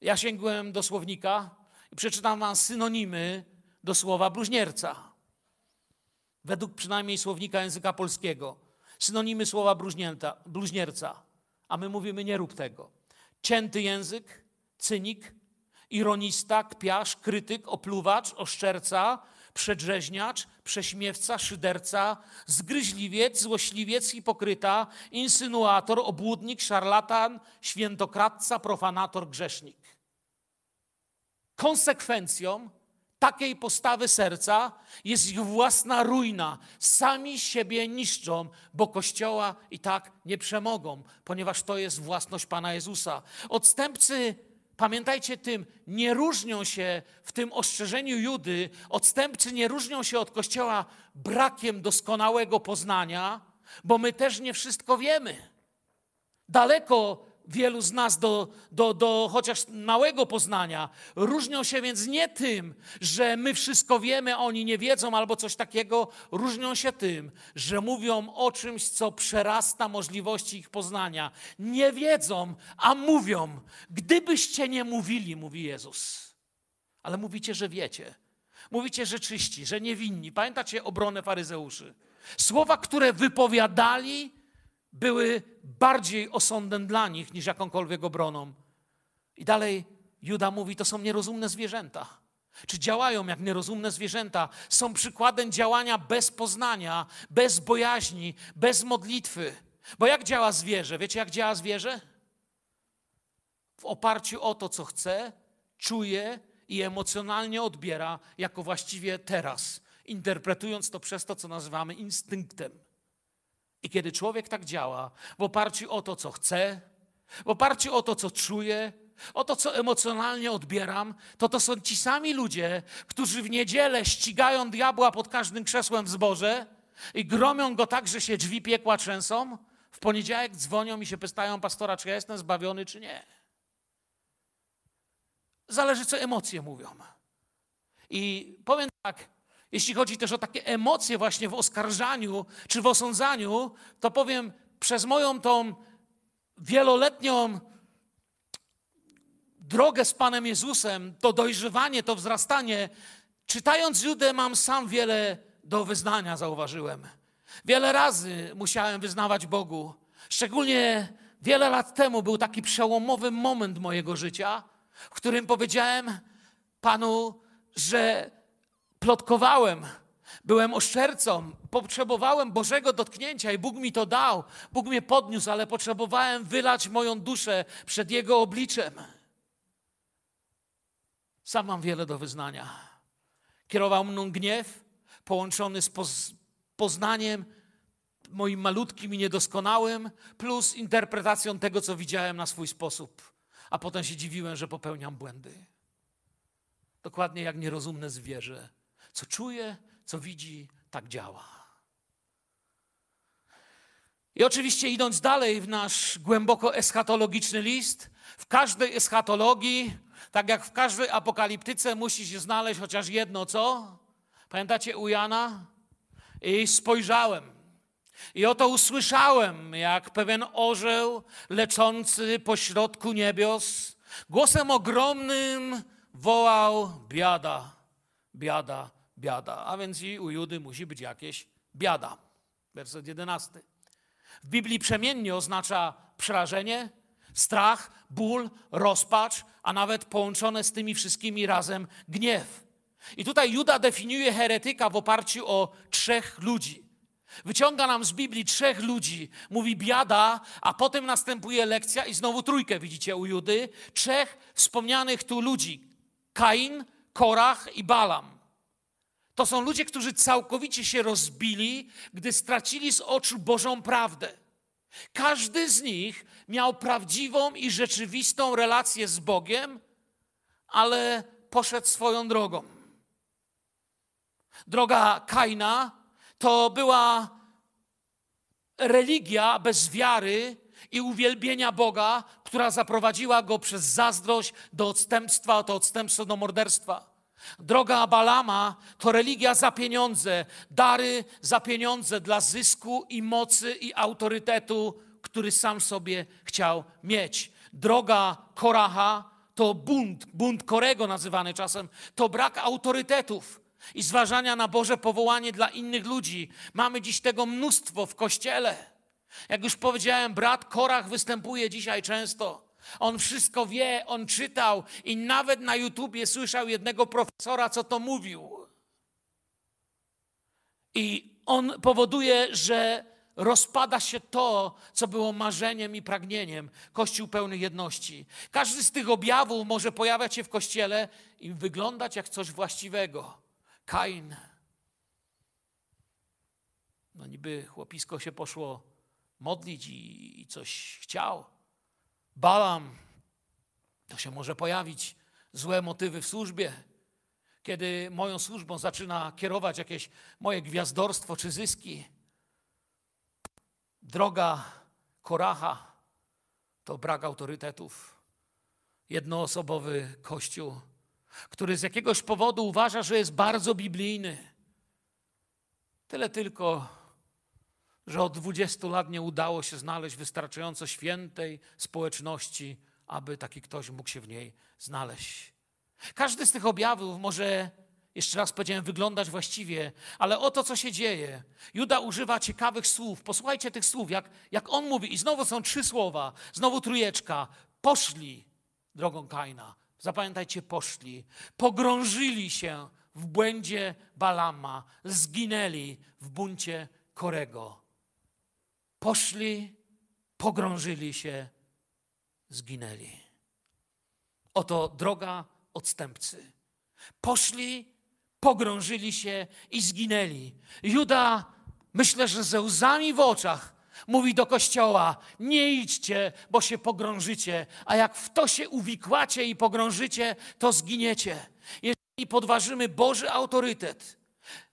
ja sięgłem do słownika i przeczytam wam synonimy do słowa bluźnierca. Według przynajmniej słownika języka polskiego. Synonimy słowa bluźnierca. A my mówimy, nie rób tego. Cięty język, cynik, ironista, kpiarz, krytyk, opluwacz, oszczerca, przedrzeźniacz, prześmiewca, szyderca, zgryźliwiec, złośliwiec, hipokryta, insynuator, obłudnik, szarlatan, świętokradca, profanator, grzesznik. Konsekwencją takiej postawy serca jest ich własna ruina. Sami siebie niszczą, bo Kościoła i tak nie przemogą, ponieważ to jest własność Pana Jezusa. Odstępcy Pamiętajcie tym, nie różnią się w tym ostrzeżeniu Judy, odstępcy nie różnią się od Kościoła brakiem doskonałego poznania, bo my też nie wszystko wiemy. Daleko wielu z nas do, do, do chociaż małego poznania. Różnią się więc nie tym, że my wszystko wiemy, a oni nie wiedzą albo coś takiego. Różnią się tym, że mówią o czymś, co przerasta możliwości ich poznania. Nie wiedzą, a mówią. Gdybyście nie mówili, mówi Jezus. Ale mówicie, że wiecie. Mówicie, że czyści, że niewinni. Pamiętacie obronę faryzeuszy? Słowa, które wypowiadali, były bardziej osądem dla nich niż jakąkolwiek obroną. I dalej Juda mówi, to są nierozumne zwierzęta. Czy działają jak nierozumne zwierzęta? Są przykładem działania bez poznania, bez bojaźni, bez modlitwy. Bo jak działa zwierzę? Wiecie, jak działa zwierzę? W oparciu o to, co chce, czuje i emocjonalnie odbiera, jako właściwie teraz, interpretując to przez to, co nazywamy instynktem. I kiedy człowiek tak działa, w oparciu o to, co chce, w oparciu o to, co czuje, o to, co emocjonalnie odbieram, to to są ci sami ludzie, którzy w niedzielę ścigają diabła pod każdym krzesłem w zborze i gromią go tak, że się drzwi piekła trzęsą. W poniedziałek dzwonią i się pytają pastora, czy ja jestem zbawiony, czy nie. Zależy, co emocje mówią. I powiem tak, jeśli chodzi też o takie emocje właśnie w oskarżaniu czy w osądzaniu, to powiem, przez moją tą wieloletnią drogę z Panem Jezusem, to dojrzewanie, to wzrastanie, czytając Judę mam sam wiele do wyznania, zauważyłem. Wiele razy musiałem wyznawać Bogu. Szczególnie wiele lat temu był taki przełomowy moment mojego życia, w którym powiedziałem Panu, że plotkowałem, byłem oszczercą, potrzebowałem Bożego dotknięcia i Bóg mi to dał. Bóg mnie podniósł, ale potrzebowałem wylać moją duszę przed Jego obliczem. Sam mam wiele do wyznania. Kierował mną gniew, połączony z poznaniem moim malutkim i niedoskonałym, plus interpretacją tego, co widziałem na swój sposób. A potem się dziwiłem, że popełniam błędy. Dokładnie jak nierozumne zwierzę co czuje, co widzi, tak działa. I oczywiście idąc dalej w nasz głęboko eschatologiczny list, w każdej eschatologii, tak jak w każdej apokaliptyce, musi się znaleźć chociaż jedno co? Pamiętacie u Jana? I spojrzałem. I oto usłyszałem, jak pewien orzeł leczący pośrodku niebios, głosem ogromnym wołał: Biada, biada, biada. A więc i u Judy musi być jakieś biada. Werset jedenasty. W Biblii przemiennie oznacza przerażenie, strach, ból, rozpacz, a nawet połączone z tymi wszystkimi razem gniew. I tutaj Juda definiuje heretyka w oparciu o trzech ludzi. Wyciąga nam z Biblii trzech ludzi, mówi biada, a potem następuje lekcja i znowu trójkę widzicie u Judy. Trzech wspomnianych tu ludzi: Kain, Korach i Balam. To są ludzie, którzy całkowicie się rozbili, gdy stracili z oczu Bożą prawdę. Każdy z nich miał prawdziwą i rzeczywistą relację z Bogiem, ale poszedł swoją drogą. Droga Kaina to była religia bez wiary i uwielbienia Boga, która zaprowadziła go przez zazdrość do odstępstwa, to odstępstwo do morderstwa. Droga Balama to religia za pieniądze, dary za pieniądze dla zysku i mocy i autorytetu, który sam sobie chciał mieć. Droga Koraha to bunt, bunt Korego nazywany czasem, to brak autorytetów i zważania na Boże powołanie dla innych ludzi. Mamy dziś tego mnóstwo w kościele. Jak już powiedziałem, brat Korach występuje dzisiaj często. On wszystko wie, on czytał i nawet na YouTubie słyszał jednego profesora, co to mówił. I on powoduje, że rozpada się to, co było marzeniem i pragnieniem. Kościół pełny jedności. Każdy z tych objawów może pojawiać się w kościele i wyglądać jak coś właściwego. Kain. No niby chłopisko się poszło modlić i, i coś chciał. Balam. To się może pojawić złe motywy w służbie. Kiedy moją służbą zaczyna kierować jakieś moje gwiazdorstwo czy zyski. Droga Koracha to brak autorytetów. Jednoosobowy kościół który z jakiegoś powodu uważa, że jest bardzo biblijny. Tyle tylko, że od 20 lat nie udało się znaleźć wystarczająco świętej społeczności, aby taki ktoś mógł się w niej znaleźć. Każdy z tych objawów może, jeszcze raz powiedziałem, wyglądać właściwie, ale oto co się dzieje. Juda używa ciekawych słów. Posłuchajcie tych słów, jak, jak on mówi. I znowu są trzy słowa, znowu trójeczka. Poszli drogą Kaina zapamiętajcie, poszli, pogrążyli się w błędzie Balama, zginęli w buncie Korego. Poszli, pogrążyli się, zginęli. Oto droga odstępcy. Poszli, pogrążyli się i zginęli. Juda, myślę, że ze łzami w oczach Mówi do kościoła: nie idźcie, bo się pogrążycie, a jak w to się uwikłacie i pogrążycie, to zginiecie. Jeżeli podważymy Boży autorytet,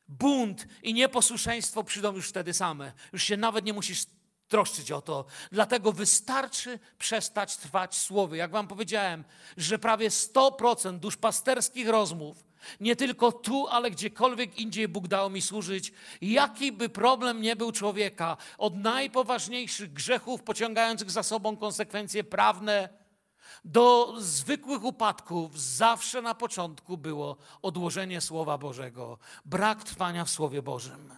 bunt i nieposłuszeństwo przyjdą już wtedy same. Już się nawet nie musisz troszczyć o to. Dlatego wystarczy przestać trwać słowy. Jak wam powiedziałem, że prawie 100% duszpasterskich rozmów nie tylko tu, ale gdziekolwiek indziej Bóg dał mi służyć. Jaki by problem nie był człowieka, od najpoważniejszych grzechów pociągających za sobą konsekwencje prawne, do zwykłych upadków, zawsze na początku było odłożenie Słowa Bożego, brak trwania w Słowie Bożym.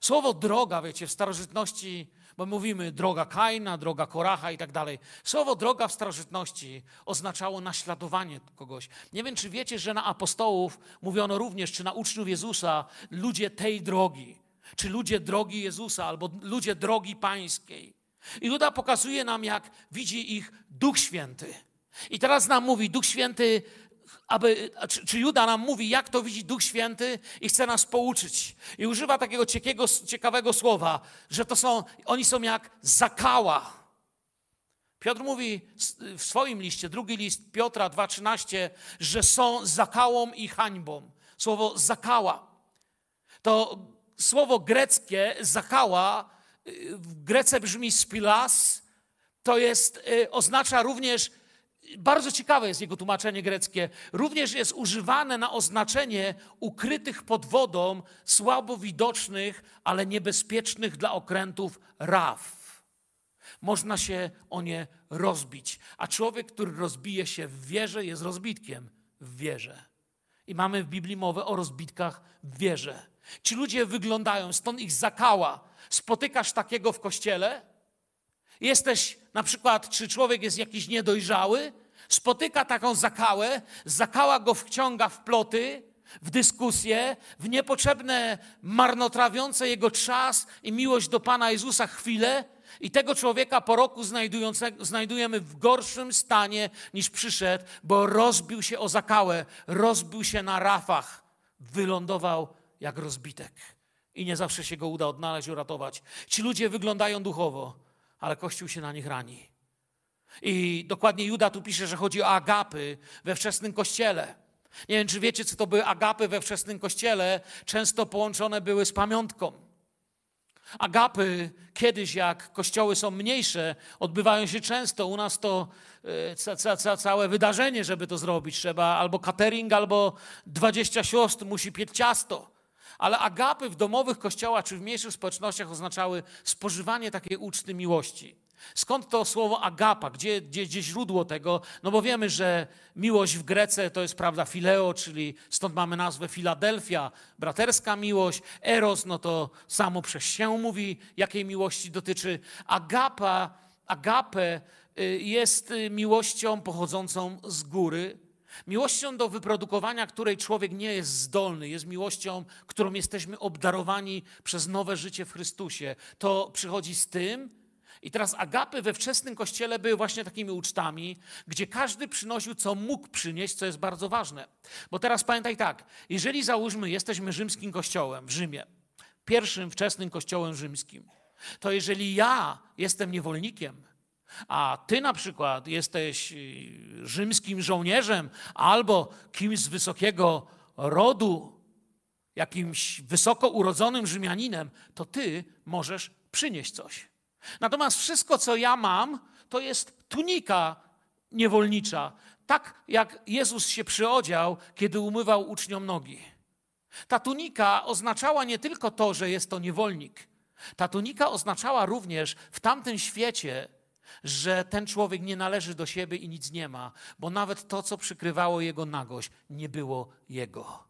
Słowo droga, wiecie, w starożytności bo mówimy droga Kaina, droga Koracha i tak dalej. Słowo droga w starożytności oznaczało naśladowanie kogoś. Nie wiem, czy wiecie, że na apostołów mówiono również, czy na uczniów Jezusa, ludzie tej drogi, czy ludzie drogi Jezusa, albo ludzie drogi pańskiej. I Juda pokazuje nam, jak widzi ich Duch Święty. I teraz nam mówi, Duch Święty aby, czy, czy Juda nam mówi, jak to widzi Duch Święty i chce nas pouczyć. I używa takiego ciekawego, ciekawego słowa, że to są, oni są jak zakała. Piotr mówi w swoim liście, drugi list Piotra 2,13, że są zakałą i hańbą. Słowo zakała. To słowo greckie zakała w Grece brzmi spilas, to jest, y, oznacza również Bardzo ciekawe jest jego tłumaczenie greckie. Również jest używane na oznaczenie ukrytych pod wodą, słabo widocznych, ale niebezpiecznych dla okrętów raf. Można się o nie rozbić, a człowiek, który rozbije się w wierze, jest rozbitkiem w wierze. I mamy w Biblii mowę o rozbitkach w wierze. Ci ludzie wyglądają, stąd ich zakała. Spotykasz takiego w kościele, Jesteś na przykład, czy człowiek jest jakiś niedojrzały, spotyka taką zakałę, zakała go wciąga w ploty, w dyskusje, w niepotrzebne, marnotrawiące jego czas i miłość do Pana Jezusa chwile. I tego człowieka po roku znajdujemy w gorszym stanie niż przyszedł, bo rozbił się o zakałę, rozbił się na rafach, wylądował jak rozbitek. I nie zawsze się go uda odnaleźć, uratować. Ci ludzie wyglądają duchowo ale Kościół się na nich rani. I dokładnie Juda tu pisze, że chodzi o agapy we wczesnym kościele. Nie wiem, czy wiecie, co to były agapy we wczesnym kościele. Często połączone były z pamiątką. Agapy kiedyś, jak kościoły są mniejsze, odbywają się często. U nas to e, ca, ca, ca, całe wydarzenie, żeby to zrobić. Trzeba albo catering, albo 20 siostr musi piec ciasto. Ale agapy w domowych kościołach czy w mniejszych społecznościach oznaczały spożywanie takiej uczty miłości. Skąd to słowo agapa? Gdzie, gdzie, gdzie źródło tego? No bo wiemy, że miłość w Grece to jest prawda fileo, czyli stąd mamy nazwę Filadelfia, braterska miłość. Eros, no to samo przez się mówi, jakiej miłości dotyczy. Agapa, agape y, jest miłością pochodzącą z góry, Miłością do wyprodukowania, której człowiek nie jest zdolny, jest miłością, którą jesteśmy obdarowani przez nowe życie w Chrystusie. To przychodzi z tym, i teraz agapy we wczesnym kościele były właśnie takimi ucztami, gdzie każdy przynosił, co mógł przynieść, co jest bardzo ważne. Bo teraz pamiętaj tak, jeżeli załóżmy, jesteśmy rzymskim kościołem w Rzymie, pierwszym wczesnym kościołem rzymskim, to jeżeli ja jestem niewolnikiem, a ty na przykład jesteś y, rzymskim żołnierzem albo kimś z wysokiego rodu, jakimś wysoko urodzonym Rzymianinem, to ty możesz przynieść coś. Natomiast wszystko, co ja mam, to jest tunika niewolnicza. Tak jak Jezus się przyodział, kiedy umywał uczniom nogi. Ta tunika oznaczała nie tylko to, że jest to niewolnik. Ta tunika oznaczała również w tamtym świecie że ten człowiek nie należy do siebie i nic nie ma, bo nawet to, co przykrywało jego nagość, nie było jego.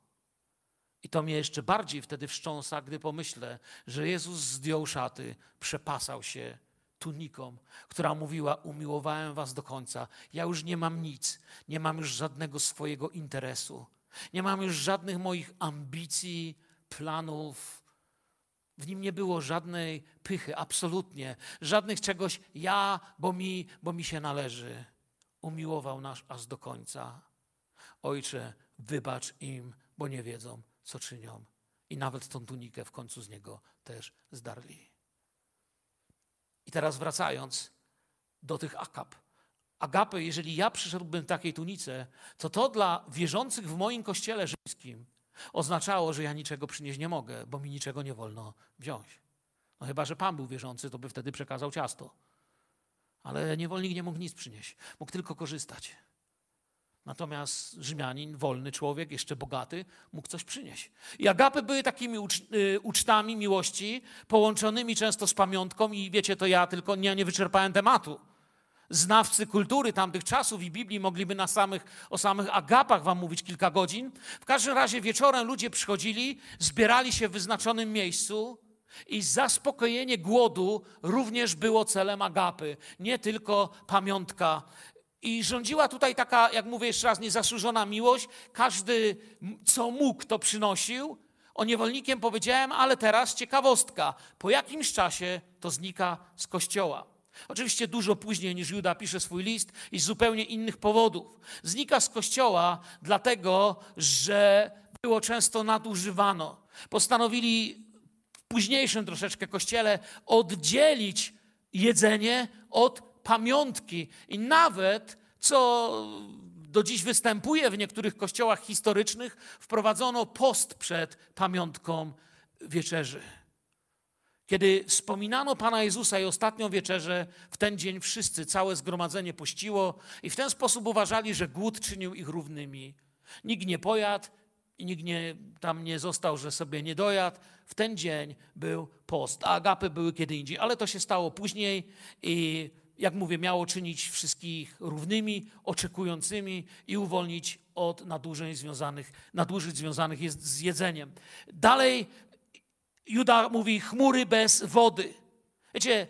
I to mnie jeszcze bardziej wtedy wstrząsa, gdy pomyślę, że Jezus zdjął szaty, przepasał się tuniką, która mówiła: Umiłowałem was do końca. Ja już nie mam nic, nie mam już żadnego swojego interesu, nie mam już żadnych moich ambicji, planów, w nim nie było żadnej pychy, absolutnie. Żadnych czegoś ja, bo mi, bo mi się należy. Umiłował nas aż do końca. Ojcze, wybacz im, bo nie wiedzą, co czynią. I nawet tą tunikę w końcu z niego też zdarli. I teraz wracając do tych akap. Agapy, jeżeli ja przyszedłbym w takiej tunice, to to dla wierzących w moim kościele rzymskim oznaczało, że ja niczego przynieść nie mogę, bo mi niczego nie wolno wziąć. No chyba, że Pan był wierzący, to by wtedy przekazał ciasto. Ale niewolnik nie mógł nic przynieść, mógł tylko korzystać. Natomiast Rzymianin, wolny człowiek, jeszcze bogaty, mógł coś przynieść. I agapy były takimi ucz, y, ucztami miłości, połączonymi często z pamiątką i wiecie, to ja tylko nie, nie wyczerpałem tematu znawcy kultury tamtych czasów i Biblii mogliby na samych, o samych agapach wam mówić kilka godzin. W każdym razie wieczorem ludzie przychodzili, zbierali się w wyznaczonym miejscu i zaspokojenie głodu również było celem agapy, nie tylko pamiątka. I rządziła tutaj taka, jak mówię jeszcze raz, niezasłużona miłość. Każdy, co mógł, to przynosił. O niewolnikiem powiedziałem, ale teraz ciekawostka. Po jakimś czasie to znika z kościoła. Oczywiście dużo później niż Juda pisze swój list i z zupełnie innych powodów. Znika z kościoła dlatego, że było często nadużywano. Postanowili w późniejszym troszeczkę kościele oddzielić jedzenie od pamiątki. I nawet, co do dziś występuje w niektórych kościołach historycznych, wprowadzono post przed pamiątką wieczerzy. Kiedy wspominano Pana Jezusa i ostatnią wieczerzę, w ten dzień wszyscy, całe zgromadzenie pościło i w ten sposób uważali, że głód czynił ich równymi. Nikt nie pojadł i nikt nie, tam nie został, że sobie nie dojadł. W ten dzień był post, a agapy były kiedy indziej, ale to się stało później i jak mówię, miało czynić wszystkich równymi, oczekującymi i uwolnić od nadużyć związanych, nadużyć związanych jest z jedzeniem. Dalej Juda mówi chmury bez wody. Wiecie,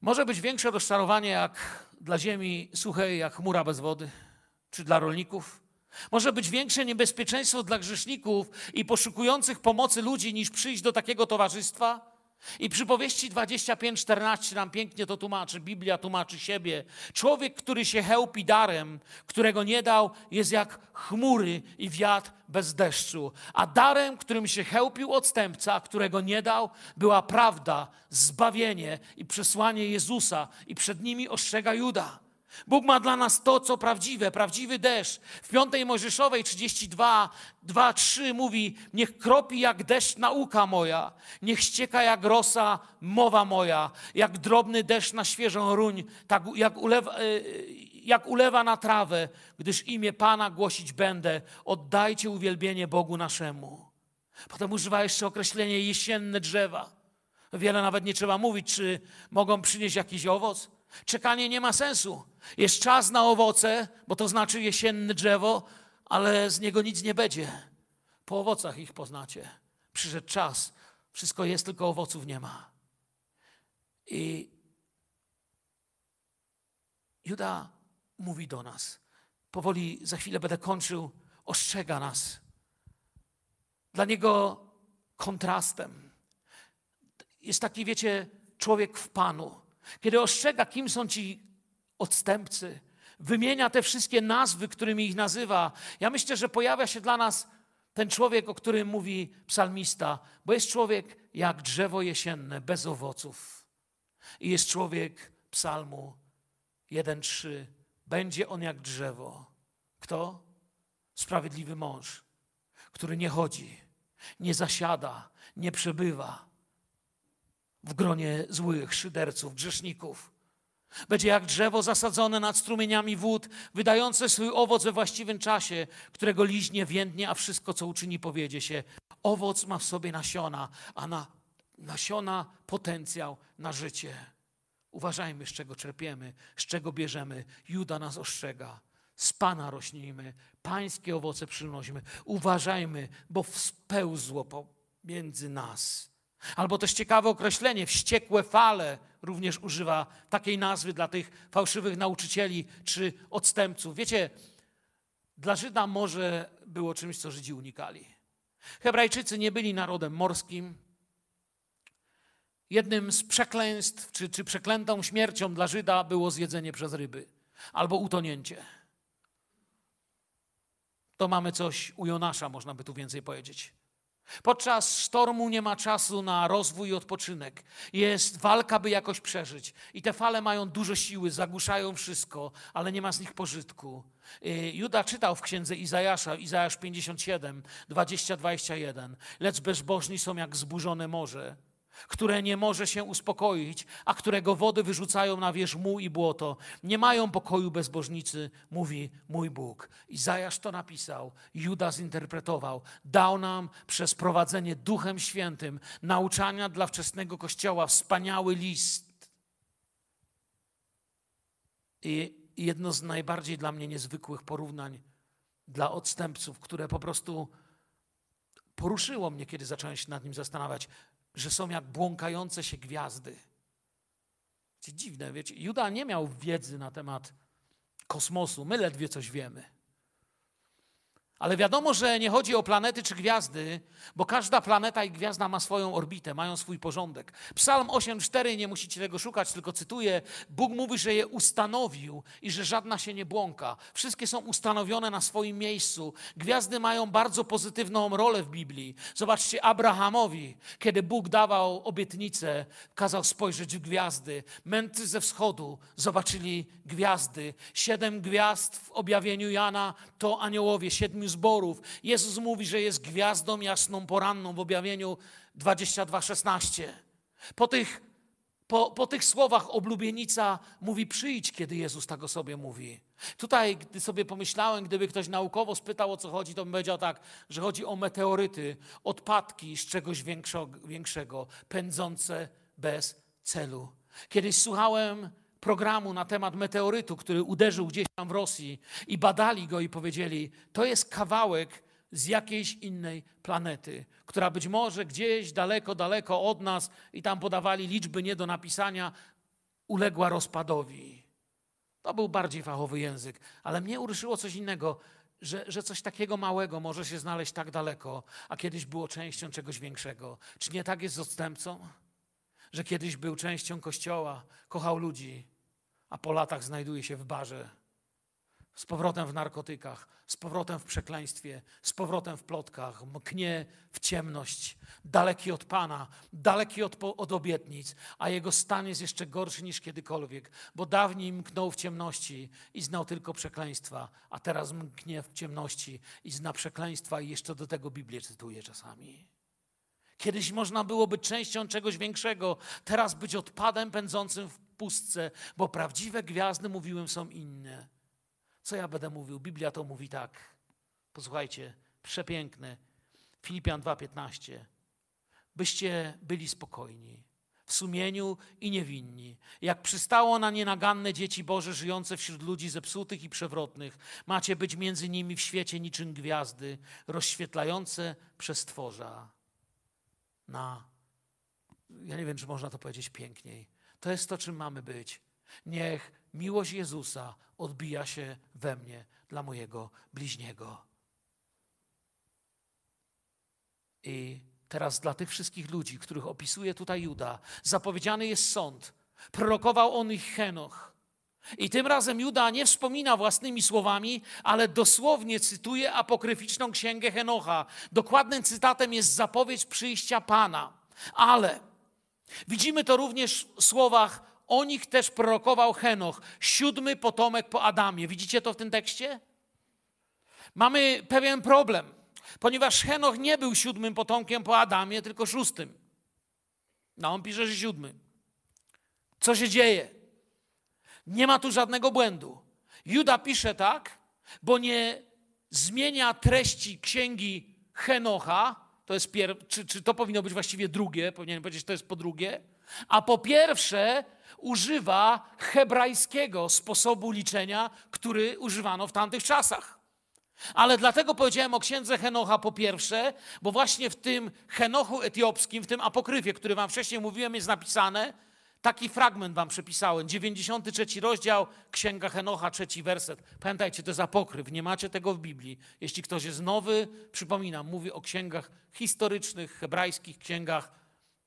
może być większe rozczarowanie jak dla ziemi suchej, jak chmura bez wody, czy dla rolników. Może być większe niebezpieczeństwo dla grzeszników i poszukujących pomocy ludzi niż przyjść do takiego towarzystwa. I przypowieści 25-14 nam pięknie to tłumaczy. Biblia tłumaczy siebie. Człowiek, który się chełpi darem, którego nie dał, jest jak chmury i wiatr bez deszczu. A darem, którym się chełpił odstępca, którego nie dał, była prawda, zbawienie i przesłanie Jezusa. I przed nimi ostrzega Juda. Bóg ma dla nas to, co prawdziwe, prawdziwy deszcz. W piątej Mojżeszowej 32, 2, 3 mówi, niech kropi jak deszcz nauka moja, niech ścieka jak rosa mowa moja, jak drobny deszcz na świeżą ruń, tak jak ulewa, e, jak ulewa na trawę, gdyż imię Pana głosić będę. Oddajcie uwielbienie Bogu naszemu. Potem używa jeszcze określenie jesienne drzewa. Wiele nawet nie trzeba mówić, czy mogą przynieść jakiś owoc. Czekanie nie ma sensu. Jest czas na owoce, bo to znaczy jesienne drzewo, ale z niego nic nie będzie. Po owocach ich poznacie. Przyszedł czas, wszystko jest, tylko owoców nie ma. I Juda mówi do nas. Powoli za chwilę będę kończył, ostrzega nas. Dla niego kontrastem jest taki, wiecie, człowiek w Panu. Kiedy ostrzega, kim są ci odstępcy, wymienia te wszystkie nazwy, którymi ich nazywa. Ja myślę, że pojawia się dla nas ten człowiek, o którym mówi psalmista, bo jest człowiek jak drzewo jesienne, bez owoców. I jest człowiek psalmu 1:3. Będzie on jak drzewo. Kto? Sprawiedliwy mąż, który nie chodzi, nie zasiada, nie przebywa w gronie złych, szyderców, grzeszników. Będzie jak drzewo zasadzone nad strumieniami wód, wydające swój owoc we właściwym czasie, którego liźnie więdnie, a wszystko, co uczyni, powiedzie się. Owoc ma w sobie nasiona, a na nasiona potencjał na życie. Uważajmy, z czego czerpiemy, z czego bierzemy. Juda nas ostrzega. Z Pana rośnijmy, pańskie owoce przynosimy. Uważajmy, bo spełzło pomiędzy nas. Albo też ciekawe określenie, wściekłe fale również używa takiej nazwy dla tych fałszywych nauczycieli czy odstępców. Wiecie, dla Żyda morze było czymś, co Żydzi unikali. Hebrajczycy nie byli narodem morskim. Jednym z przekleństw, czy, czy przeklętą śmiercią dla Żyda było zjedzenie przez ryby albo utonięcie. To mamy coś u Jonasza, można by tu więcej powiedzieć. Podczas sztormu nie ma czasu na rozwój i odpoczynek. Jest walka, by jakoś przeżyć. I te fale mają dużo siły, zagłuszają wszystko, ale nie ma z nich pożytku. Y, Juda czytał w księdze Izajasza, Izajasz 57, 20-21. Lecz bezbożni są jak zburzone morze które nie może się uspokoić, a którego wody wyrzucają na wierzch muł i błoto. Nie mają pokoju bezbożnicy, mówi mój Bóg. Izajasz to napisał, Juda zinterpretował. Dał nam przez prowadzenie Duchem Świętym nauczania dla wczesnego Kościoła wspaniały list. I jedno z najbardziej dla mnie niezwykłych porównań dla odstępców, które po prostu poruszyło mnie, kiedy zacząłem się nad nim zastanawiać że są jak błąkające się gwiazdy. Dziwne, wiecie, Juda nie miał wiedzy na temat kosmosu, my ledwie coś wiemy. Ale wiadomo, że nie chodzi o planety czy gwiazdy, bo każda planeta i gwiazda ma swoją orbitę, mają swój porządek. Psalm 8:4 nie musicie tego szukać, tylko cytuję: Bóg mówi, że je ustanowił i że żadna się nie błąka. Wszystkie są ustanowione na swoim miejscu. Gwiazdy mają bardzo pozytywną rolę w Biblii. Zobaczcie Abrahamowi, kiedy Bóg dawał obietnicę, kazał spojrzeć w gwiazdy. Mędrcy ze wschodu zobaczyli gwiazdy. Siedem gwiazd w objawieniu Jana to aniołowie, siedmiu zborów. Jezus mówi, że jest gwiazdą jasną poranną w objawieniu 22:16. Po tych, po, po tych słowach oblubienica mówi przyjdź, kiedy Jezus tak o sobie mówi. Tutaj, gdy sobie pomyślałem, gdyby ktoś naukowo spytał o co chodzi, to bym powiedział tak, że chodzi o meteoryty, odpadki z czegoś większego, większego pędzące bez celu. Kiedyś słuchałem programu na temat meteorytu, który uderzył gdzieś tam w Rosji i badali go i powiedzieli, to jest kawałek z jakiejś innej planety, która być może gdzieś daleko, daleko od nas i tam podawali liczby nie do napisania, uległa rozpadowi. To był bardziej fachowy język, ale mnie uruszyło coś innego, że, że coś takiego małego może się znaleźć tak daleko, a kiedyś było częścią czegoś większego. Czy nie tak jest z odstępcą? Że kiedyś był częścią kościoła, kochał ludzi, a po latach znajduje się w barze, z powrotem w narkotykach, z powrotem w przekleństwie, z powrotem w plotkach, mknie w ciemność, daleki od Pana, daleki od, od obietnic, a jego stan jest jeszcze gorszy niż kiedykolwiek, bo dawniej mknął w ciemności i znał tylko przekleństwa, a teraz mknie w ciemności i zna przekleństwa i jeszcze do tego Biblię cytuje czasami. Kiedyś można było być częścią czegoś większego, teraz być odpadem pędzącym w pustce, bo prawdziwe gwiazdy, mówiłem, są inne. Co ja będę mówił? Biblia to mówi tak. Posłuchajcie, przepiękne. Filipian 2:15. Byście byli spokojni, w sumieniu i niewinni. Jak przystało na nienaganne dzieci Boże żyjące wśród ludzi zepsutych i przewrotnych, macie być między nimi w świecie niczym gwiazdy, rozświetlające przez tworza na. Ja nie wiem, czy można to powiedzieć piękniej. To jest to, czym mamy być. Niech miłość Jezusa odbija się we mnie dla mojego bliźniego. I teraz dla tych wszystkich ludzi, których opisuje tutaj Juda, zapowiedziany jest sąd. Prorokował on ich Henoch. I tym razem Juda nie wspomina własnymi słowami, ale dosłownie cytuje apokryficzną księgę Henocha. Dokładnym cytatem jest zapowiedź przyjścia Pana. Ale widzimy to również w słowach o nich też prorokował Henoch, siódmy potomek po Adamie. Widzicie to w tym tekście? Mamy pewien problem, ponieważ Henoch nie był siódmym potomkiem po Adamie, tylko szóstym. No, on pisze, że siódmy. Co się dzieje? Nie ma tu żadnego błędu. Juda pisze tak, bo nie zmienia treści księgi Henocha, to jest pier... czy, czy to powinno być właściwie drugie, powinienem powiedzieć, to jest po drugie, a po pierwsze używa hebrajskiego sposobu liczenia, który używano w tamtych czasach. Ale dlatego powiedziałem o księdze Henocha po pierwsze, bo właśnie w tym Henochu etiopskim, w tym apokryfie, który wam wcześniej mówiłem, jest napisane, taki fragment wam przepisałem, 93 rozdział, księga Henocha, trzeci werset. Pamiętajcie, to jest apokryf, nie macie tego w Biblii. Jeśli ktoś jest nowy, przypominam, mówi o księgach historycznych, hebrajskich księgach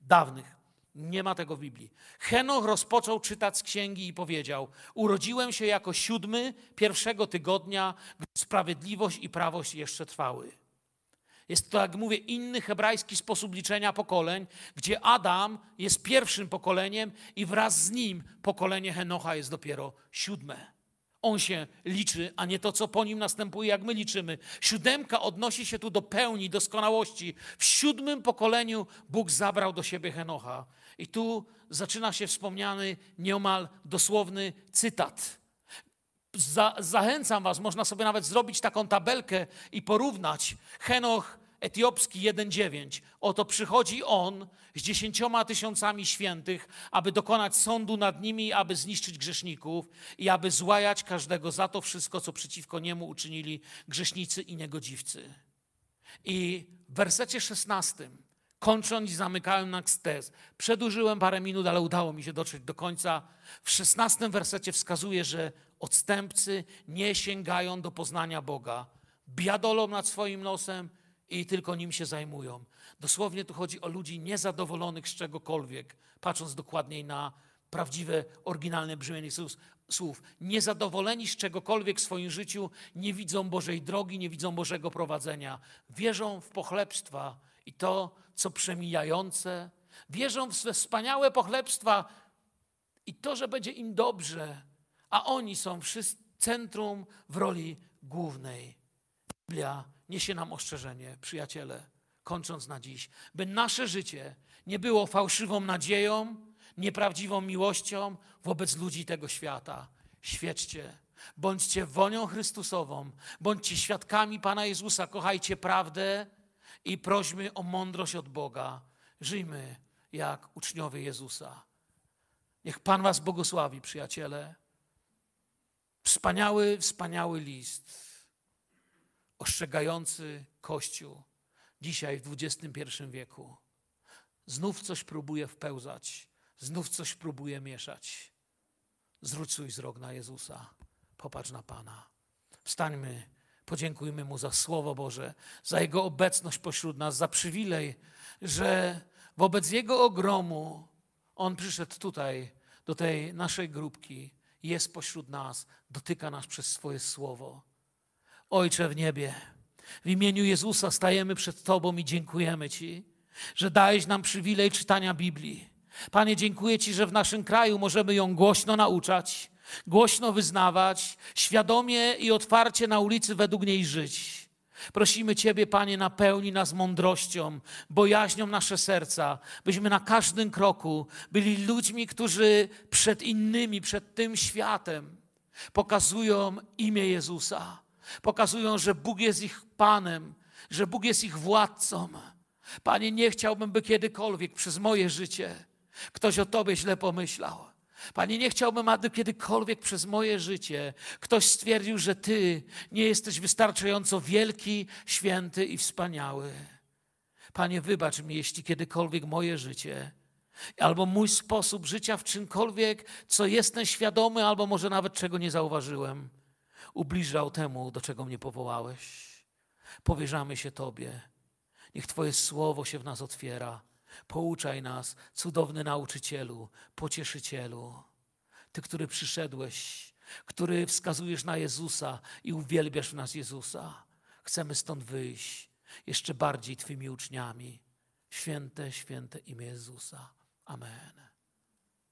dawnych. Nie ma tego w Biblii. Henoch rozpoczął czytać z księgi i powiedział: Urodziłem się jako siódmy pierwszego tygodnia, gdy sprawiedliwość i prawość jeszcze trwały. Jest to, jak mówię, inny hebrajski sposób liczenia pokoleń, gdzie Adam jest pierwszym pokoleniem i wraz z nim pokolenie Henocha jest dopiero siódme. On się liczy, a nie to, co po nim następuje, jak my liczymy. Siódemka odnosi się tu do pełni, doskonałości. W siódmym pokoleniu Bóg zabrał do siebie Henocha. I tu zaczyna się wspomniany nieomal dosłowny cytat. Za, zachęcam Was, można sobie nawet zrobić taką tabelkę i porównać. Henoch etiopski 1,9. Oto przychodzi on z dziesięcioma tysiącami świętych, aby dokonać sądu nad nimi, aby zniszczyć grzeszników i aby złajać każdego za to wszystko, co przeciwko niemu uczynili grzesznicy i niegodziwcy. I w wersecie 16 kończąc i zamykałem na tez. Przedłużyłem parę minut, ale udało mi się dotrzeć do końca. W szesnastym wersecie wskazuje, że odstępcy nie sięgają do poznania Boga. Biadolą nad swoim nosem i tylko nim się zajmują. Dosłownie tu chodzi o ludzi niezadowolonych z czegokolwiek, patrząc dokładniej na prawdziwe, oryginalne brzmienie słów. Niezadowoleni z czegokolwiek w swoim życiu, nie widzą Bożej drogi, nie widzą Bożego prowadzenia. Wierzą w pochlebstwa i to, co przemijające. Wierzą w swe wspaniałe pochlebstwa i to, że będzie im dobrze, a oni są w centrum w roli głównej. Biblia niesie nam ostrzeżenie, przyjaciele. kończąc na dziś, by nasze życie nie było fałszywą nadzieją, nieprawdziwą miłością wobec ludzi tego świata. Świadczcie, bądźcie wonią Chrystusową, bądźcie świadkami Pana Jezusa, kochajcie prawdę i prośmy o mądrość od Boga. Żyjmy jak uczniowie Jezusa. Niech Pan Was błogosławi, przyjaciele. Wspaniały, wspaniały list ostrzegający Kościół dzisiaj w XXI wieku. Znów coś próbuje wpełzać, znów coś próbuje mieszać. Zwróć swój wzrok na Jezusa, popatrz na Pana. Wstańmy, podziękujmy Mu za Słowo Boże, za Jego obecność pośród nas, za przywilej, że wobec Jego ogromu On przyszedł tutaj, do tej naszej grupki, jest pośród nas, dotyka nas przez swoje Słowo. Ojcze w niebie, w imieniu Jezusa stajemy przed Tobą i dziękujemy Ci, że dałeś nam przywilej czytania Biblii. Panie, dziękuję Ci, że w naszym kraju możemy ją głośno nauczać, głośno wyznawać, świadomie i otwarcie na ulicy według niej żyć. Prosimy Ciebie, Panie, napełnij nas mądrością, bojaźnią nasze serca, byśmy na każdym kroku byli ludźmi, którzy przed innymi, przed tym światem pokazują imię Jezusa. Pokazują, że Bóg jest ich Panem, że Bóg jest ich władcą. Panie, nie chciałbym, by kiedykolwiek przez moje życie ktoś o Tobie źle pomyślał. Panie, nie chciałbym, aby kiedykolwiek przez moje życie ktoś stwierdził, że Ty nie jesteś wystarczająco wielki, święty i wspaniały. Panie, wybacz mi, jeśli kiedykolwiek moje życie albo mój sposób życia w czymkolwiek, co jestem świadomy, albo może nawet czego nie zauważyłem, ubliżał temu, do czego mnie powołałeś. Powierzamy się Tobie. Niech Twoje słowo się w nas otwiera. Pouczaj nas, cudowny nauczycielu, pocieszycielu. Ty, który przyszedłeś, który wskazujesz na Jezusa i uwielbiasz w nas Jezusa. Chcemy stąd wyjść jeszcze bardziej Twymi uczniami. Święte, święte imię Jezusa. Amen.